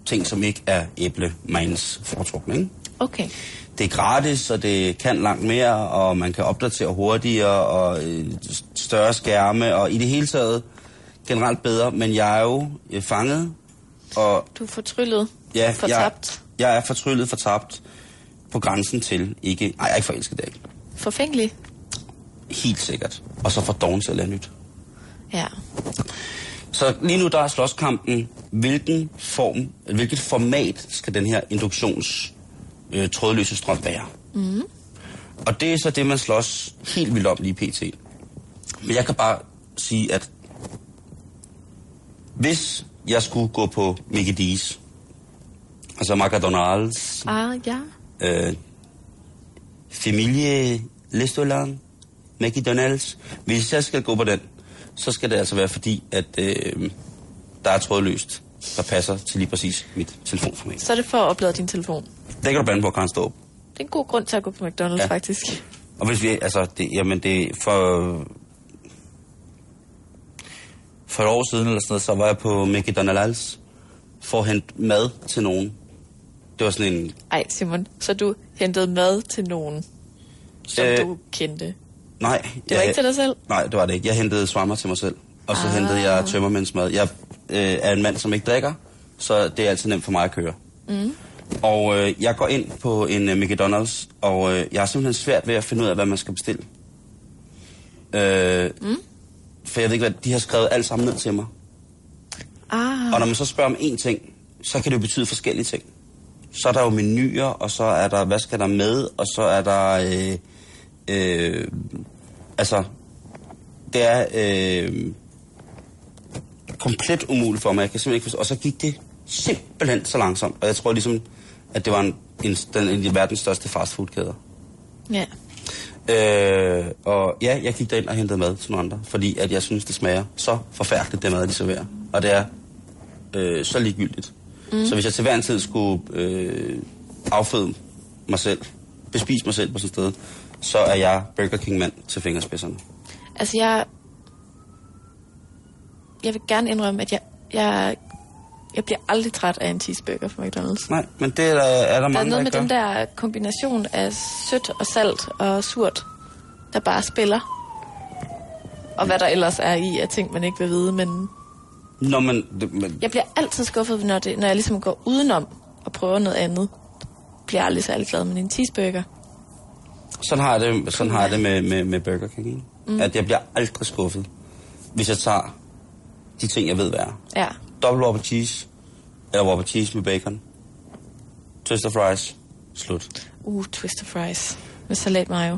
Speaker 4: ting, som ikke er æblemines foretrukne. Ikke?
Speaker 5: Okay.
Speaker 4: det er gratis, og det kan langt mere, og man kan opdatere hurtigere, og øh, større skærme, og i det hele taget generelt bedre. Men jeg er jo øh, fanget, og
Speaker 5: Du er fortryllet.
Speaker 4: ja,
Speaker 5: Fortabt.
Speaker 4: Jeg, jeg er fortryllet, fortabt, på grænsen til ikke... Nej, jeg er ikke forelsket det.
Speaker 5: Forfængelig.
Speaker 4: Helt sikkert. Og så for doven til at lære nyt.
Speaker 5: Ja.
Speaker 4: Så lige nu der er slåskampen, hvilken form, hvilket format skal den her induktions øh, trådløse strøm være? Mm. Og det er så det, man slås helt vildt om lige pt. Men jeg kan bare sige, at hvis jeg skulle gå på Mickey D's, altså McDonald's,
Speaker 5: Ah, ja.
Speaker 4: øh, Familie Restaurant, McDonald's. Hvis jeg skal gå på den, så skal det altså være fordi, at øh, der er trådløst, der passer til lige præcis mit telefonformat.
Speaker 5: Så er det for at oplade din telefon.
Speaker 4: Det kan du bande på, Karen Ståb.
Speaker 5: Det er en god grund til at gå på McDonald's,
Speaker 4: Ja.
Speaker 5: faktisk.
Speaker 4: Og hvis vi, altså, det, jamen det er for... For et år siden eller sådan noget, så var jeg på McDonald's for at hente mad til nogen. Det var sådan en...
Speaker 5: Ej, Simon, så du hentede mad til nogen, som
Speaker 4: øh,
Speaker 5: du kendte.
Speaker 4: Nej.
Speaker 5: Det var ikke til dig selv?
Speaker 4: Nej, det var det ikke. Jeg hentede svammer til mig selv. Og så ah.
Speaker 5: Ah.
Speaker 4: hentede jeg tømmermændsmad. Jeg øh, er en mand, som ikke drikker, så det er altid nemt for mig at køre. Mm. Og øh, jeg går ind på en øh, McDonald's, og øh, jeg har simpelthen svært ved at finde ud af, hvad man skal bestille. Øh, mm. For jeg ved ikke, hvad de har skrevet alt sammen ned til mig.
Speaker 5: Ah,
Speaker 4: Og når man så spørger om én ting, så kan det jo betyde forskellige ting. Så er der jo menuer, og så er der, hvad skal der med, og så er der, øh, øh, altså, det er øh, komplet umuligt for mig. Jeg kan simpelthen ikke forstå. Og så gik det simpelthen så langsomt. Og jeg tror ligesom, at det var en, en, den, en af verdens største fastfoodkæder.
Speaker 5: ja.
Speaker 4: Øh, og ja, jeg gik derind og hentede mad til nogle andre, fordi at jeg synes, det smager så forfærdeligt, det mad, de serverer. Og det er øh, så ligegyldigt. Mm. Så hvis jeg til hver en tid skulle øh, afføde mig selv, bespise mig selv på sådan et sted, så er jeg Burger King-mand til fingerspidserne.
Speaker 5: Altså, jeg... Jeg vil gerne indrømme, at jeg, jeg, jeg bliver aldrig træt af en cheeseburger fra McDonald's.
Speaker 4: Nej, men det er der, er der
Speaker 5: Der er
Speaker 4: mange,
Speaker 5: noget med
Speaker 4: der
Speaker 5: den
Speaker 4: ikke gør.
Speaker 5: der kombination af sødt og salt og surt, der bare spiller. Og hvad der ellers er i af ting, man ikke vil vide, men
Speaker 4: Når man, det, man,
Speaker 5: jeg bliver altid skuffet, når, det, når jeg ligesom går udenom og prøver noget andet. Bliver jeg aldrig særlig glad, men en cheeseburger.
Speaker 4: Sådan har jeg det, sådan har jeg det med, med, med Burger King. Ikke? Mm. At jeg bliver aldrig skuffet, hvis jeg tager de ting, jeg ved, hvad er.
Speaker 5: Ja.
Speaker 4: Double Whopper Cheese, eller Whopper Cheese med bacon. Twister fries. Slut.
Speaker 5: Uh, twister fries. Med salat mayo.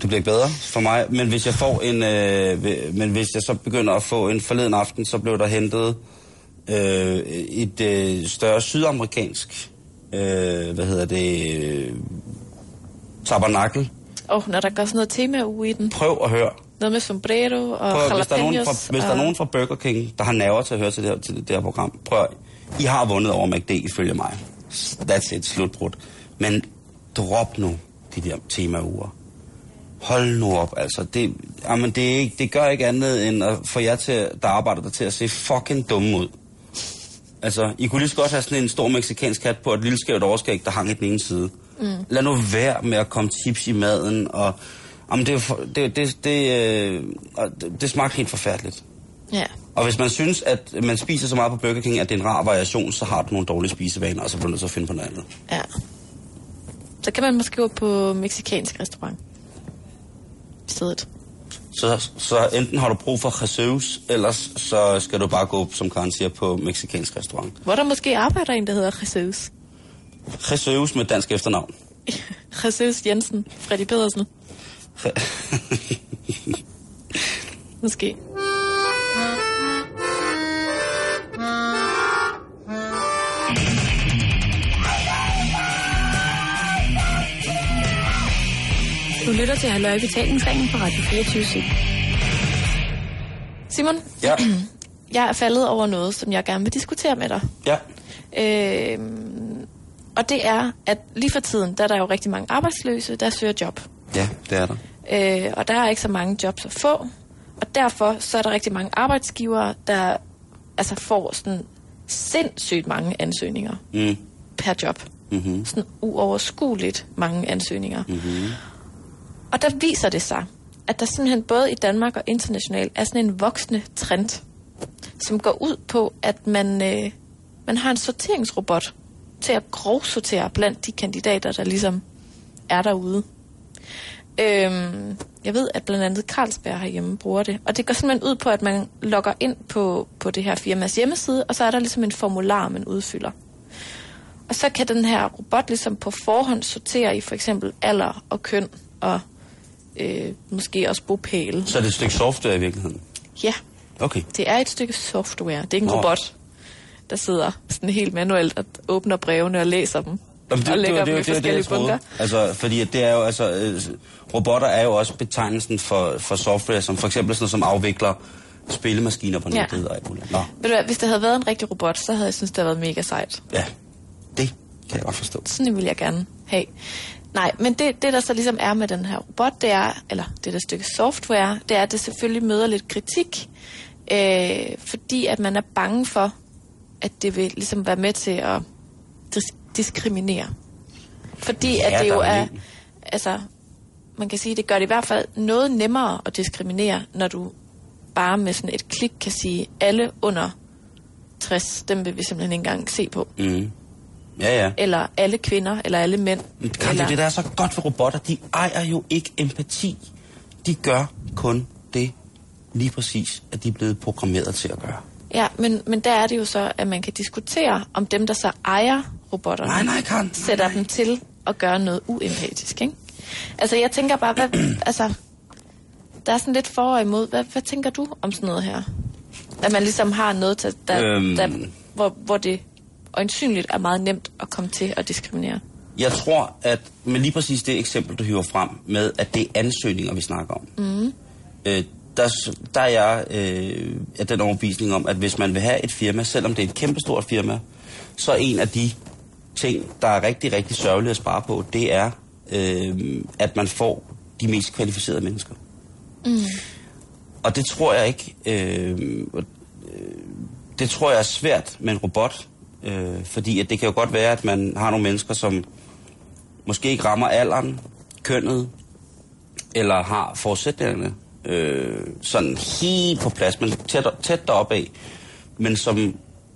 Speaker 4: Det bliver ikke bedre for mig, men hvis jeg får en, øh, men hvis jeg så begynder at få en forleden aften, så blev der hentet øh, et øh, større sydamerikansk, øh, hvad hedder det, øh, tabernakel.
Speaker 5: Åh, oh, når der går sådan noget tema i den.
Speaker 4: Prøv at høre.
Speaker 5: Noget med sombrero og
Speaker 4: Prøv, hvis, der er nogen
Speaker 5: jalapenos.
Speaker 4: fra, hvis der er
Speaker 5: og-
Speaker 4: nogen fra Burger King, der har nerver til at høre til det her, til det her program, prøv I har vundet over McD ifølge mig. That's it, slutbrud. Men drop nu de der temauger. Hold nu op, altså. Det, jamen, det, er ikke, det gør ikke andet end at få jer, til, der arbejder der til at se fucking dumme ud. Altså, I kunne lige så godt have sådan en stor meksikansk kat på et lille skævt overskæg, der hang i den ene side. Mm. Lad nu være med at komme chips i maden, og jamen, det, det, det, det, øh, det, det smagte helt forfærdeligt.
Speaker 5: Ja.
Speaker 4: Og hvis man synes, at man spiser så meget på Burger King, at det er en rar variation, så har du nogle dårlige spisevaner, og så bliver du nødt til at finde på noget andet.
Speaker 5: Ja. Så kan man måske gå på meksikansk restaurant. I stedet.
Speaker 4: Så, så enten har du brug for Jesus, ellers så skal du bare gå, som Karen siger, på meksikansk restaurant.
Speaker 5: Hvor der måske arbejder en, der hedder Jesus.
Speaker 4: Jesus med dansk efternavn.
Speaker 5: Præcis Jensen, Freddy Pedersen. Måske.
Speaker 8: Du lytter til Halløj Betalingsringen på Radio 24
Speaker 5: Simon,
Speaker 4: Ja.
Speaker 5: jeg er faldet over noget, som jeg gerne vil diskutere med dig.
Speaker 4: Ja.
Speaker 5: Øhm, og det er, at lige for tiden, der er der jo rigtig mange arbejdsløse, der søger job.
Speaker 4: Ja, det er der.
Speaker 5: Øh, og der er ikke så mange jobs at få. Og derfor så er der rigtig mange arbejdsgivere, der altså får sådan sindssygt mange ansøgninger
Speaker 4: Mm.
Speaker 5: per job.
Speaker 4: Mm-hmm.
Speaker 5: Sådan uoverskueligt mange ansøgninger.
Speaker 4: Mm-hmm.
Speaker 5: Og der viser det sig, at der simpelthen både i Danmark og internationalt er sådan en voksende trend, som går ud på, at man, øh, man har en sorteringsrobot til at grovsortere blandt de kandidater, der ligesom er derude. Øhm, jeg ved, at blandt andet Carlsberg herhjemme bruger det. Og det går simpelthen ud på, at man logger ind på, på det her firmas hjemmeside, og så er der ligesom en formular, man udfylder. Og så kan den her robot ligesom på forhånd sortere i for eksempel alder og køn og øh, måske også bopæl.
Speaker 4: Så er det et stykke software i virkeligheden?
Speaker 5: Ja,
Speaker 4: Okay.
Speaker 5: det er et stykke software. Det er ikke en
Speaker 4: Nå.
Speaker 5: robot, der sidder sådan helt manuelt og åbner brevene og læser dem.
Speaker 4: Jamen,
Speaker 5: og lægger dem i
Speaker 4: det, jeg
Speaker 5: forskellige
Speaker 4: troede.
Speaker 5: bunker.
Speaker 4: Altså, fordi det er jo, altså, øh, robotter er jo også betegnelsen for, for software, som for eksempel sådan noget, som afvikler spillemaskiner på
Speaker 5: Ja.
Speaker 4: nettet og alt muligt. Nå,
Speaker 5: Ved du hvad, hvis det havde været en rigtig robot, så havde jeg synes det havde været mega sejt.
Speaker 4: ja. Det kan jeg godt forstå.
Speaker 5: Sådan vil jeg gerne have. Nej, men det, det der så ligesom er med den her robot, det er, eller det der stykke software, det er, at det selvfølgelig møder lidt kritik, øh, fordi at man er bange for, at det vil ligesom være med til at dis- diskriminere. Fordi
Speaker 4: Ja,
Speaker 5: at det jo
Speaker 4: er
Speaker 5: altså, man kan sige, det gør det i hvert fald noget nemmere at diskriminere, når du bare med sådan et klik kan sige, alle under 60, dem vil vi simpelthen ikke engang se på.
Speaker 4: Mm. Ja, ja.
Speaker 5: Eller alle kvinder, eller alle mænd.
Speaker 4: Men Kan
Speaker 5: eller...
Speaker 4: det, det der er så godt ved robotter, de ejer jo ikke empati. De gør kun det lige præcis, at de er blevet programmeret til at gøre.
Speaker 5: Ja, men, men der er det jo så, at man kan diskutere, om dem, der så ejer robotterne,
Speaker 4: Nej, nej, Karen. Nej,
Speaker 5: sætter
Speaker 4: nej.
Speaker 5: dem til at gøre noget uempatisk, ikke? Altså, jeg tænker bare, hvad, altså, der er sådan lidt for og imod. Hvad, hvad tænker du om sådan noget her? At man ligesom har noget, til, der,
Speaker 4: øhm.
Speaker 5: der, hvor, hvor det øjensynligt er meget nemt at komme til at diskriminere.
Speaker 4: Jeg tror, at med lige præcis det eksempel, du hiver frem, med at det er ansøgninger, vi snakker om, mm. øh, der, der er jeg øh, af den overbevisning om, at hvis man vil have et firma, selvom det er et kæmpestort firma, så er en af de ting, der er rigtig, rigtig sørgeligt at spare på, det er, øh, at man får de mest kvalificerede mennesker. Mm. Og det tror jeg ikke, øh, øh, det tror jeg er svært med en robot, øh, fordi at det kan jo godt være, at man har nogle mennesker, som måske ikke rammer alderen, kønnet, eller har forudsætningerne øh, sådan helt på plads, men tæt, tæt deroppe af, men som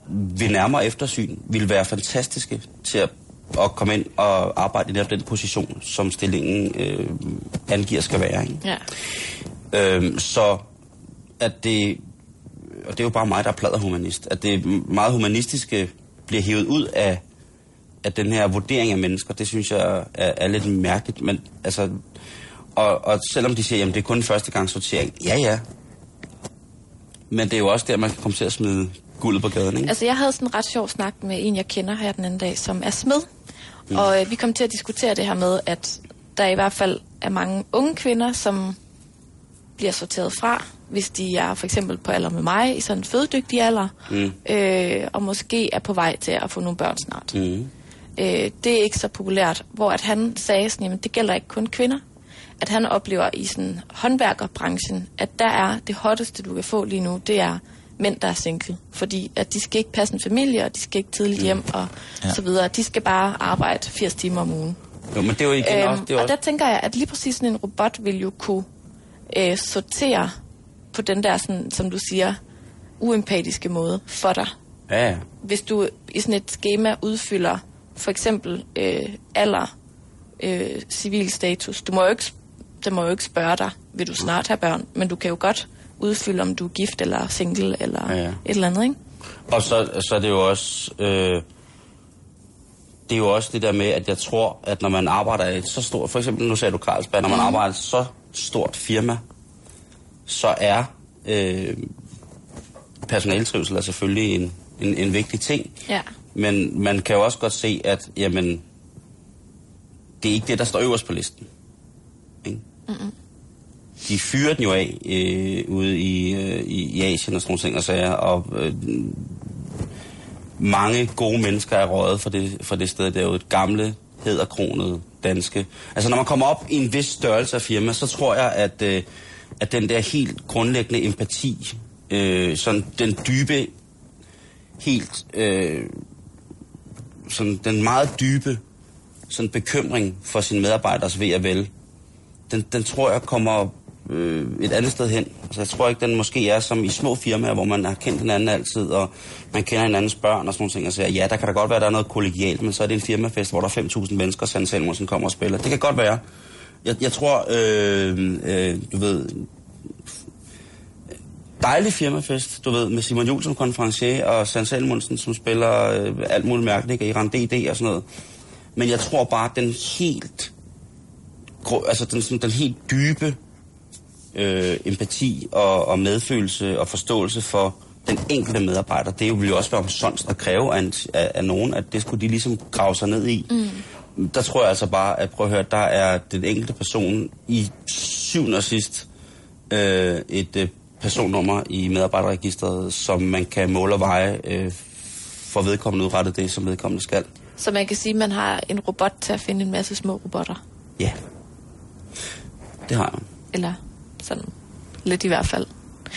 Speaker 4: ved nærmere eftersyn ville være fantastiske til at, at komme ind og arbejde i netop den position, som stillingen øh, angiver skal være. Ikke?
Speaker 5: Ja.
Speaker 4: Øhm, så at det, og det er jo bare mig, der er pladerhumanist, at det meget humanistiske bliver hævet ud af, af den her vurdering af mennesker, det synes jeg er, er lidt mærkeligt. Men, altså, og, og selvom de siger, at det er kun første gang sortering, ja ja. Men det er jo også der, man kan komme til at smide guldet på gaden, ikke?
Speaker 5: Altså, jeg havde sådan en ret sjov snak med en, jeg kender her den anden dag, som er smed. Mm. Og øh, vi kom til at diskutere det her med, at der i hvert fald er mange unge kvinder, som bliver sorteret fra, hvis de er for eksempel på alder med mig, i sådan en fødedygtig alder,
Speaker 4: Mm.
Speaker 5: øh, og måske er på vej til at få nogle børn snart.
Speaker 4: Mm.
Speaker 5: Øh, det er ikke så populært, hvor at han sagde sådan, jamen, det gælder ikke kun kvinder. At han oplever i sådan håndværkerbranchen, at der er det hotteste, du kan få lige nu, det er mænd, der er single. Fordi at de skal ikke passe en familie, og de skal ikke tidligt hjem, og ja. så videre. De skal bare arbejde 80 timer om ugen.
Speaker 4: Jo, men det er jo igen
Speaker 5: Øhm,
Speaker 4: også... Det er
Speaker 5: og
Speaker 4: også
Speaker 5: der tænker jeg, at lige præcis sådan en robot vil jo kunne øh, sortere på den der, sådan, som du siger, uempatiske måde for dig.
Speaker 4: ja, ja.
Speaker 5: Hvis du i sådan et schema udfylder for eksempel øh, alder, øh, civil status. Du må jo ikke, det må jo ikke spørge dig, vil du snart have børn? Men du kan jo godt udfylde, om du er gift eller single eller
Speaker 4: Ja, ja.
Speaker 5: et eller andet, ikke?
Speaker 4: Og så, så er det jo også... Øh, det er jo også det der med, at jeg tror, at når man arbejder i et så stort, for eksempel nu sagde du Carlsberg, når man arbejder i et så stort firma, så er øh, personaltrivsel er selvfølgelig en, en, en vigtig ting.
Speaker 5: Ja.
Speaker 4: Men man kan jo også godt se, at jamen, det er ikke det, der står øverst på listen. Mm-mm. De fyrer den jo af øh, ude i, øh, i, i Asien og sådan nogle ting og sager, og øh, mange gode mennesker er røget fra det, fra det sted. Det er jo et gamle, hedderkronet danske. Altså når man kommer op i en vis størrelse af firma, så tror jeg, at, øh, at den der helt grundlæggende empati, øh, sådan den dybe, helt, øh, sådan den meget dybe sådan bekymring for sin medarbejders ved og vel, den, den tror jeg kommer øh, et andet sted hen. Altså, jeg tror ikke, den måske er som i små firmaer, hvor man har kendt hinanden altid, og man kender hinandens børn og sådan nogle ting, og siger, ja, der kan da godt være, der er noget kollegialt, men så er det en firmafest, hvor der er 5.000 mennesker, og Sand Salmonsen kommer og spiller. Det kan godt være. Jeg, jeg tror, øh, øh, du ved, dejlig firmafest, du ved, med Simon Juhl som konferencier, og Sand Salmonsen, som spiller øh, alt muligt mærkeligt, og Iran DD og sådan noget. Men jeg tror bare, den helt, altså den, sådan, den helt dybe øh, empati og, og medfølelse og forståelse for den enkelte medarbejder, det ville jo også være omsonst at kræve af, af, af nogen, at det skulle de ligesom grave sig ned i. Mm. Der tror jeg altså bare, at prøv at høre, der er den enkelte person i syvende og sidst øh, et øh, personnummer i medarbejderregistret, som man kan måle og veje øh, for vedkommende udrettet det, som vedkommende skal.
Speaker 5: Så man kan sige, at man har en robot til at finde en masse små robotter.
Speaker 4: Ja, det har jeg.
Speaker 5: Eller sådan lidt i hvert fald.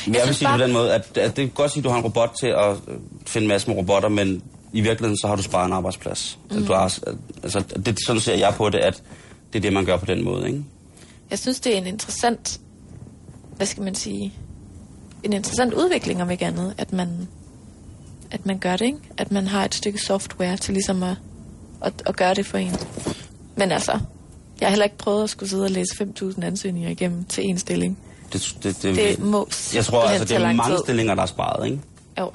Speaker 4: Men jeg, vil
Speaker 5: synes
Speaker 4: sige
Speaker 5: bare-
Speaker 4: på den måde, at, at det kan godt sige, at du har en robot til at øh, finde en masse med robotter, men i virkeligheden så har du sparet en arbejdsplads. Mm. Du har, altså, det, sådan ser jeg på det, at det er det, man gør på den måde. Ikke?
Speaker 5: Jeg synes, det er en interessant, hvad skal man sige, en interessant udvikling om ikke andet, at man, at man gør det, ikke? At man har et stykke software til ligesom at, at, at gøre det for en. Men altså, jeg har heller ikke prøvet at skulle sidde og læse 5.000 ansøgninger igennem til en stilling.
Speaker 4: Det, det, det,
Speaker 5: Det må
Speaker 4: jeg tror altså, det er mange
Speaker 5: tid.
Speaker 4: stillinger, der er sparet. Ikke?
Speaker 5: Jo,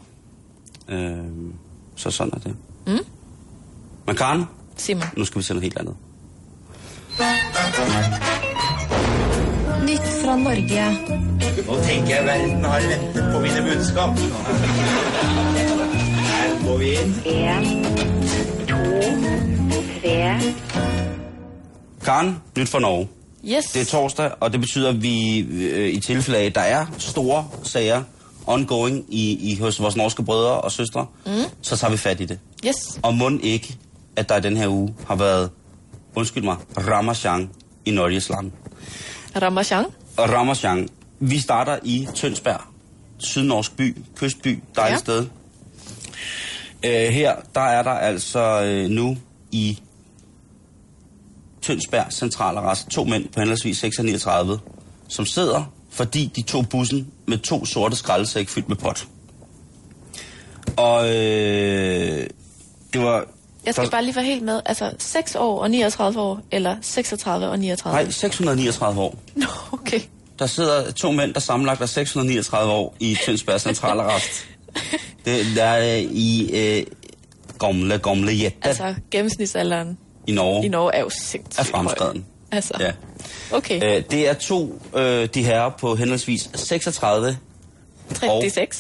Speaker 4: Øh, så sådan er det.
Speaker 5: Mm.
Speaker 4: Men Karen,
Speaker 5: Simon.
Speaker 4: nu skal vi til noget helt andet.
Speaker 8: Nytt fra Norge.
Speaker 9: Nå tenker jeg verden har ventet på mine budskap. Her går vi inn.
Speaker 8: En, to, tre.
Speaker 4: Karen, nyt fra Norge.
Speaker 5: Yes.
Speaker 4: Det er torsdag, og det betyder, at vi øh, i tilfælde af, at der er store sager ongoing i, i hos vores norske brødre og søstre, mm. så tager vi fat i det.
Speaker 5: Yes.
Speaker 4: Og må ikke, at der i den her uge har været, undskyld mig, Ramachan i Norges land.
Speaker 5: Ramachan.
Speaker 4: Og Ramachan, vi starter i Tønsberg, sydnorsk by, kystby, dejligt
Speaker 5: ja.
Speaker 4: sted. Øh, her, der er der altså øh, nu i Tønsberg Centralarrest to mænd på henholdsvis 6 og 39, som sidder, fordi de tog bussen med to sorte skraldesæk fyldt med pot. Og øh, det var...
Speaker 5: Jeg skal
Speaker 4: der-
Speaker 5: bare lige være helt med. Altså 6 år og 39 år, eller 36 og 39?
Speaker 4: Nej, 639 år.
Speaker 5: Nå, okay.
Speaker 4: Der sidder to mænd, der sammenlagt er 639 år i Tønsberg Centralarrest. det der er i øh, gamle, gamle altså,
Speaker 5: Altså gennemsnitsalderen
Speaker 4: i Norge.
Speaker 5: i Norge er jo sindssygt
Speaker 4: Er fremskreden.
Speaker 5: Altså,
Speaker 4: Ja.
Speaker 5: okay.
Speaker 4: Øh, det er to, øh, de herrer på henholdsvis 36,
Speaker 5: 36.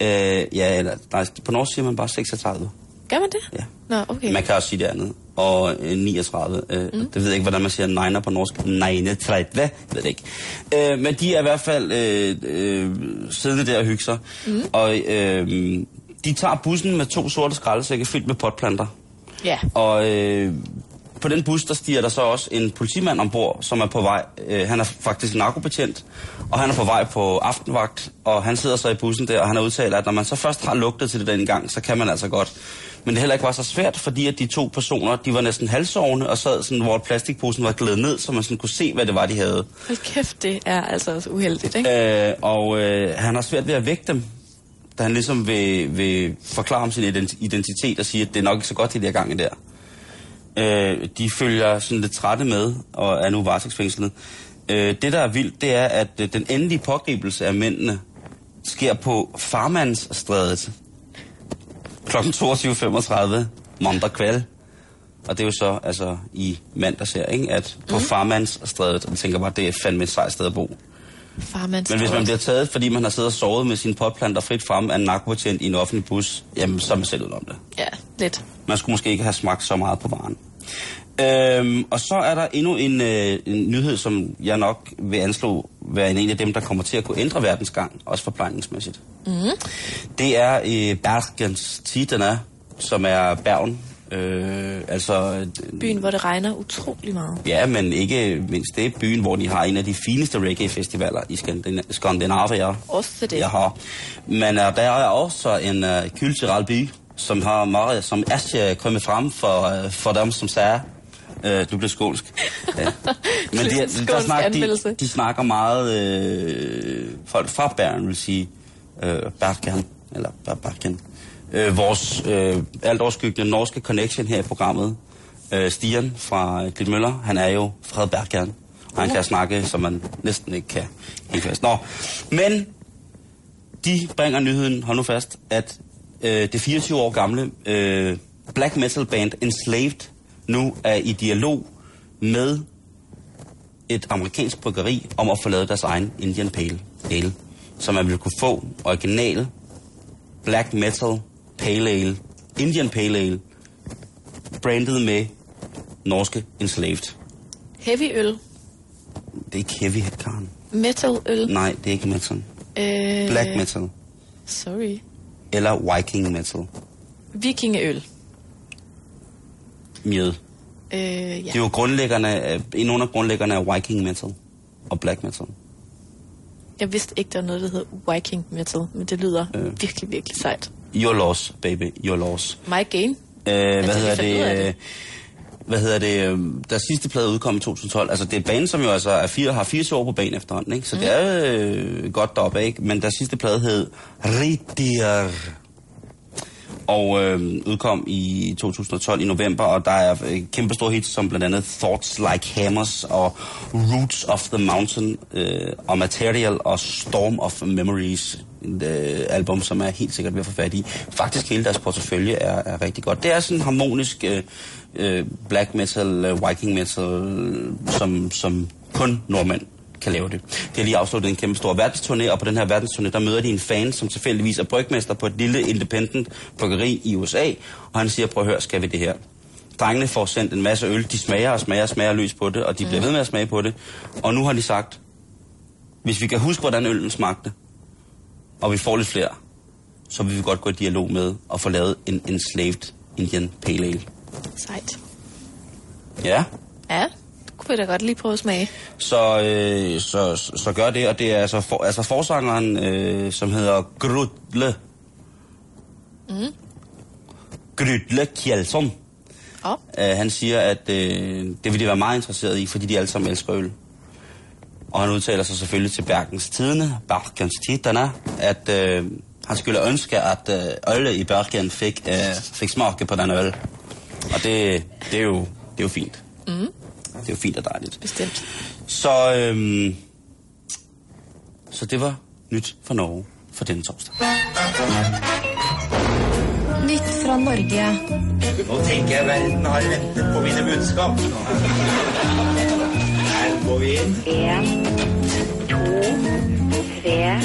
Speaker 4: øh, ja, eller, nej, på norsk siger man bare 36.
Speaker 5: Gør man det?
Speaker 4: Ja.
Speaker 5: Nå, okay.
Speaker 4: Man kan også sige det andet. Og øh, 39. Øh, mm. Det ved jeg ikke, hvordan man siger neiner på norsk. 39. Jeg ved det ikke. Øh, men de er i hvert fald øh, øh, siddende der og hygge sig. Mm. Og øh, de tager bussen med to sorte skraldesække fyldt med potplanter.
Speaker 5: Ja.
Speaker 4: Og øh, på den bus, der stiger der så også en politimand ombord, som er på vej. Øh, han er faktisk narkobetjent, og han er på vej på aftenvagt, og han sidder så i bussen der, og han har udtalt, at når man så først har lugtet til det den gang, så kan man altså godt. Men det heller ikke var så svært, fordi at de to personer, de var næsten halvsovende, og sad sådan, hvor plastikposen var glædet ned, så man sådan kunne se, hvad det var, de havde.
Speaker 5: Hold kæft, det er altså også uheldigt, ikke?
Speaker 4: Øh, og øh, han har svært ved at vække dem, da han ligesom vil, vil forklare om sin ident- identitet og sige, at det er nok ikke så godt, de der gange der. Øh, de følger sådan lidt trætte med og er nu varetægtsfængslet. Øh, det, der er vildt, det er, at øh, den endelige pågribelse af mændene sker på Farmandsstrædet kl. 22.35 mandag kvæld. Og det er jo så altså i mandags her, ikke? at på mm. farmandsstrædet, og jeg tænker bare, det er fandme et sejt sted at bo.
Speaker 5: Farmands
Speaker 4: Men hvis man bliver taget, fordi man har siddet og sovet med sine potplanter frit frem af en narkobetjent i en offentlig bus, jamen så er man selv om det.
Speaker 5: Ja, lidt.
Speaker 4: Man skulle måske ikke have smagt så meget på varen. Øhm, og så er der endnu en, øh, en nyhed, som jeg nok vil anslå være en af dem, der kommer til at kunne ændre verdens gang, også forplejningsmæssigt.
Speaker 5: Mm.
Speaker 4: Det er i Bergens Tidene, som er Bergen. Øh, altså,
Speaker 5: Byen, hvor det regner utrolig meget.
Speaker 4: ja, men ikke mindst det er byen, hvor de har en af de fineste reggae-festivaler i Skandina- Skandinavia.
Speaker 5: Også det.
Speaker 4: Jeg har. Men uh, der er også en uh, kulturel by, som har meget, som er kommet frem for, uh, for dem, som sagde, uh, du bliver skålsk. Ja. Men de, der snak, de, de snakker meget, øh, folk fra Bergen vil sige, øh, Bergen, eller Ber- Bergen. Øh, vores øh, alt overskyggende norske connection her i programmet, øh, Stian fra øh, Glitmøller, han er jo fra Bergen. Og han kan snakke, som man næsten ikke kan helt fast. Nå, men de bringer nyheden, hold nu fast, at øh, det 24 år gamle øh, black metal band Enslaved nu er i dialog med et amerikansk bryggeri om at få lavet deres egen Indian Pale Ale, så man vil kunne få original black metal pale ale, Indian Pale Ale, brandet med norske Enslaved.
Speaker 5: Heavy øl.
Speaker 4: Det er ikke heavy, Karen.
Speaker 5: Metal øl.
Speaker 4: Nej, det er ikke metal.
Speaker 5: Øh,
Speaker 4: Black metal.
Speaker 5: Sorry.
Speaker 4: Eller Viking metal.
Speaker 5: Vikingeøl.
Speaker 4: Mjød.
Speaker 5: Øh, ja.
Speaker 4: Det er jo grundlæggerne, en under grundlæggerne af Viking metal og black metal.
Speaker 5: Jeg vidste ikke, der var noget, der hed Viking metal, men det lyder
Speaker 4: Øh.
Speaker 5: virkelig, virkelig sejt.
Speaker 4: Your loss, baby, your loss.
Speaker 5: Mike Gain.
Speaker 4: Øh, hvad hedder det?
Speaker 5: det.
Speaker 4: øh, Hvad hedder det? øh, Der sidste plade udkom i 2012. Altså, det er band, som jo altså er fire, har 80 år på banen efterhånden, ikke? Så mm. det er øh, godt deroppe, ikke? Men der sidste plade hed Ritter. Og øh, udkom i 2012 i november, og der er øh, kæmpe store hits, som blandt andet Thoughts Like Hammers og Roots of the Mountain øh, og Material og Storm of Memories. Øh, album, som er helt sikkert ved at få fat i. Faktisk hele deres portefølje er, er rigtig godt. Det er sådan en harmonisk øh, øh, black metal, øh, viking metal, øh, som, som kun nordmænd kan lave det. De har lige afsluttet en kæmpe stor verdensturné, og på den her verdensturné, der møder de en fan, som tilfældigvis er brygmester på et lille independent bryggeri i USA, og han siger, prøv at høre, skal vi det her? Drengene får sendt en masse øl, de smager og smager og smager løs på det, og de bliver ved med at smage på det. Og nu har de sagt, hvis vi kan huske, hvordan øllen smagte, og vi får lidt flere, så vil vi godt gå i dialog med at få lavet en enslaved Indian Pale Ale.
Speaker 5: Sejt.
Speaker 4: Ja,
Speaker 5: Ja, det kunne vi da godt lige prøve at smage.
Speaker 4: Så, øh, så, så, så gør det, og det er altså, for, altså forsangeren, øh, som hedder Grudle.
Speaker 5: Mm.
Speaker 4: Grudle Kjelsson.
Speaker 5: Oh.
Speaker 4: Øh, han siger, at øh, det vil de være meget interesseret i, fordi de alle sammen elsker øl. Og han udtaler sig selvfølgelig til Bergens Tidene, Bergens Tidene, at øh, han skulle ønske, at øh, øl i Bergen fik, øh, fik smage på den øl. Og det, det, er jo, det er jo fint.
Speaker 5: Mm.
Speaker 4: Det er jo fint og dejligt.
Speaker 5: Bestemt.
Speaker 4: Så, øhm, så det var nyt fra Norge for denne torsdag.
Speaker 10: Nytt fra Norge.
Speaker 9: Nå tenker jeg verden har ventet på mine budskap. Går vi inn.
Speaker 10: En, to, tre.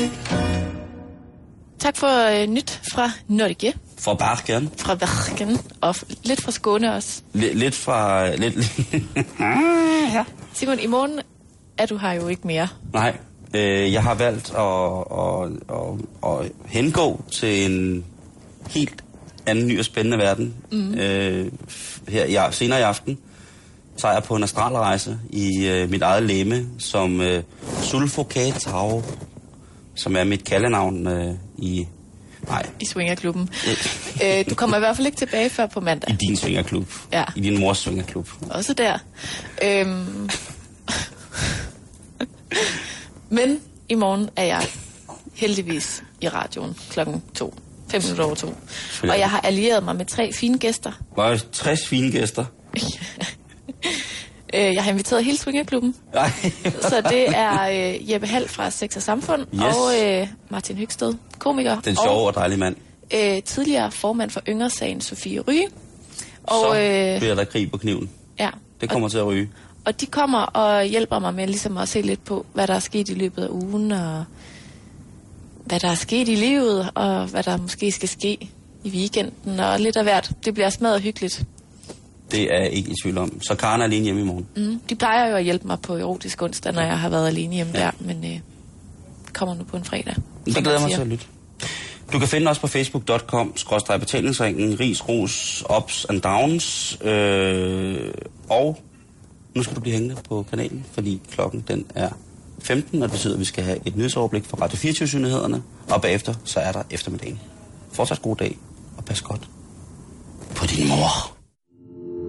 Speaker 5: Tak for øh, nyt fra Norge,
Speaker 4: For Bergen.
Speaker 5: fra Bergen, og f- lidt fra Skåne også.
Speaker 4: L- lidt fra... Lidt, ja.
Speaker 5: Simon, i morgen er du her jo ikke mere.
Speaker 4: Nej, øh, jeg har valgt at, at, at, at hengå til en helt anden ny og spændende verden.
Speaker 5: Mhm.
Speaker 4: Øh, her i, senere i aften tager jeg på en astralrejse i øh, mit eget læme som øh, Sulfokatau, som er mit kaldenavn øh, i... Nej,
Speaker 5: I Swingerklubben. øh, du kommer i hvert fald ikke tilbage før på mandag.
Speaker 4: i din svingerklub.
Speaker 5: Ja.
Speaker 4: I din mors svingerklub.
Speaker 5: Også der. Øhm. Men i morgen er jeg heldigvis i radioen klokken to. Fem minutter over to. Og jeg har allieret mig med tre fine gæster.
Speaker 4: Var der 60 fine gæster?
Speaker 5: Øh, jeg har inviteret hele Swingerklubben.
Speaker 4: Nej.
Speaker 5: Så det er øh, Jeppe Hall fra Sex og Samfund
Speaker 4: Yes.
Speaker 5: og øh, Martin Høgsted, komiker.
Speaker 4: Den sjove og dejlige mand.
Speaker 5: øh, tidligere formand for Yngresagen Sofie Ryge. Og,
Speaker 4: så
Speaker 5: øh,
Speaker 4: bliver der krig på kniven.
Speaker 5: ja.
Speaker 4: Det kommer til at ryge.
Speaker 5: Og de kommer og hjælper mig med ligesom at se lidt på, hvad der er sket i løbet af ugen, og hvad der er sket i livet, og hvad der måske skal ske i weekenden, og lidt af hvert. Det bliver smadret hyggeligt.
Speaker 4: Det er jeg ikke i tvivl om. Så Karen er alene hjemme i morgen.
Speaker 5: Mm. De plejer jo at hjælpe mig på erotisk onsdag, når jeg har været alene hjemme ja. der, men øh, kommer nu på en fredag.
Speaker 4: Det glæder mig til at lytte. Du kan finde os på facebook.com, skrådstræk betalingsringen, ris, ros, ups and downs. Øh, og nu skal du blive hængende på kanalen, fordi klokken den er 15, og det betyder, at vi skal have et nyhedsoverblik fra Radio 24 nyhederne og bagefter så er der eftermiddagen. Fortsat god dag, og pas godt på din mor.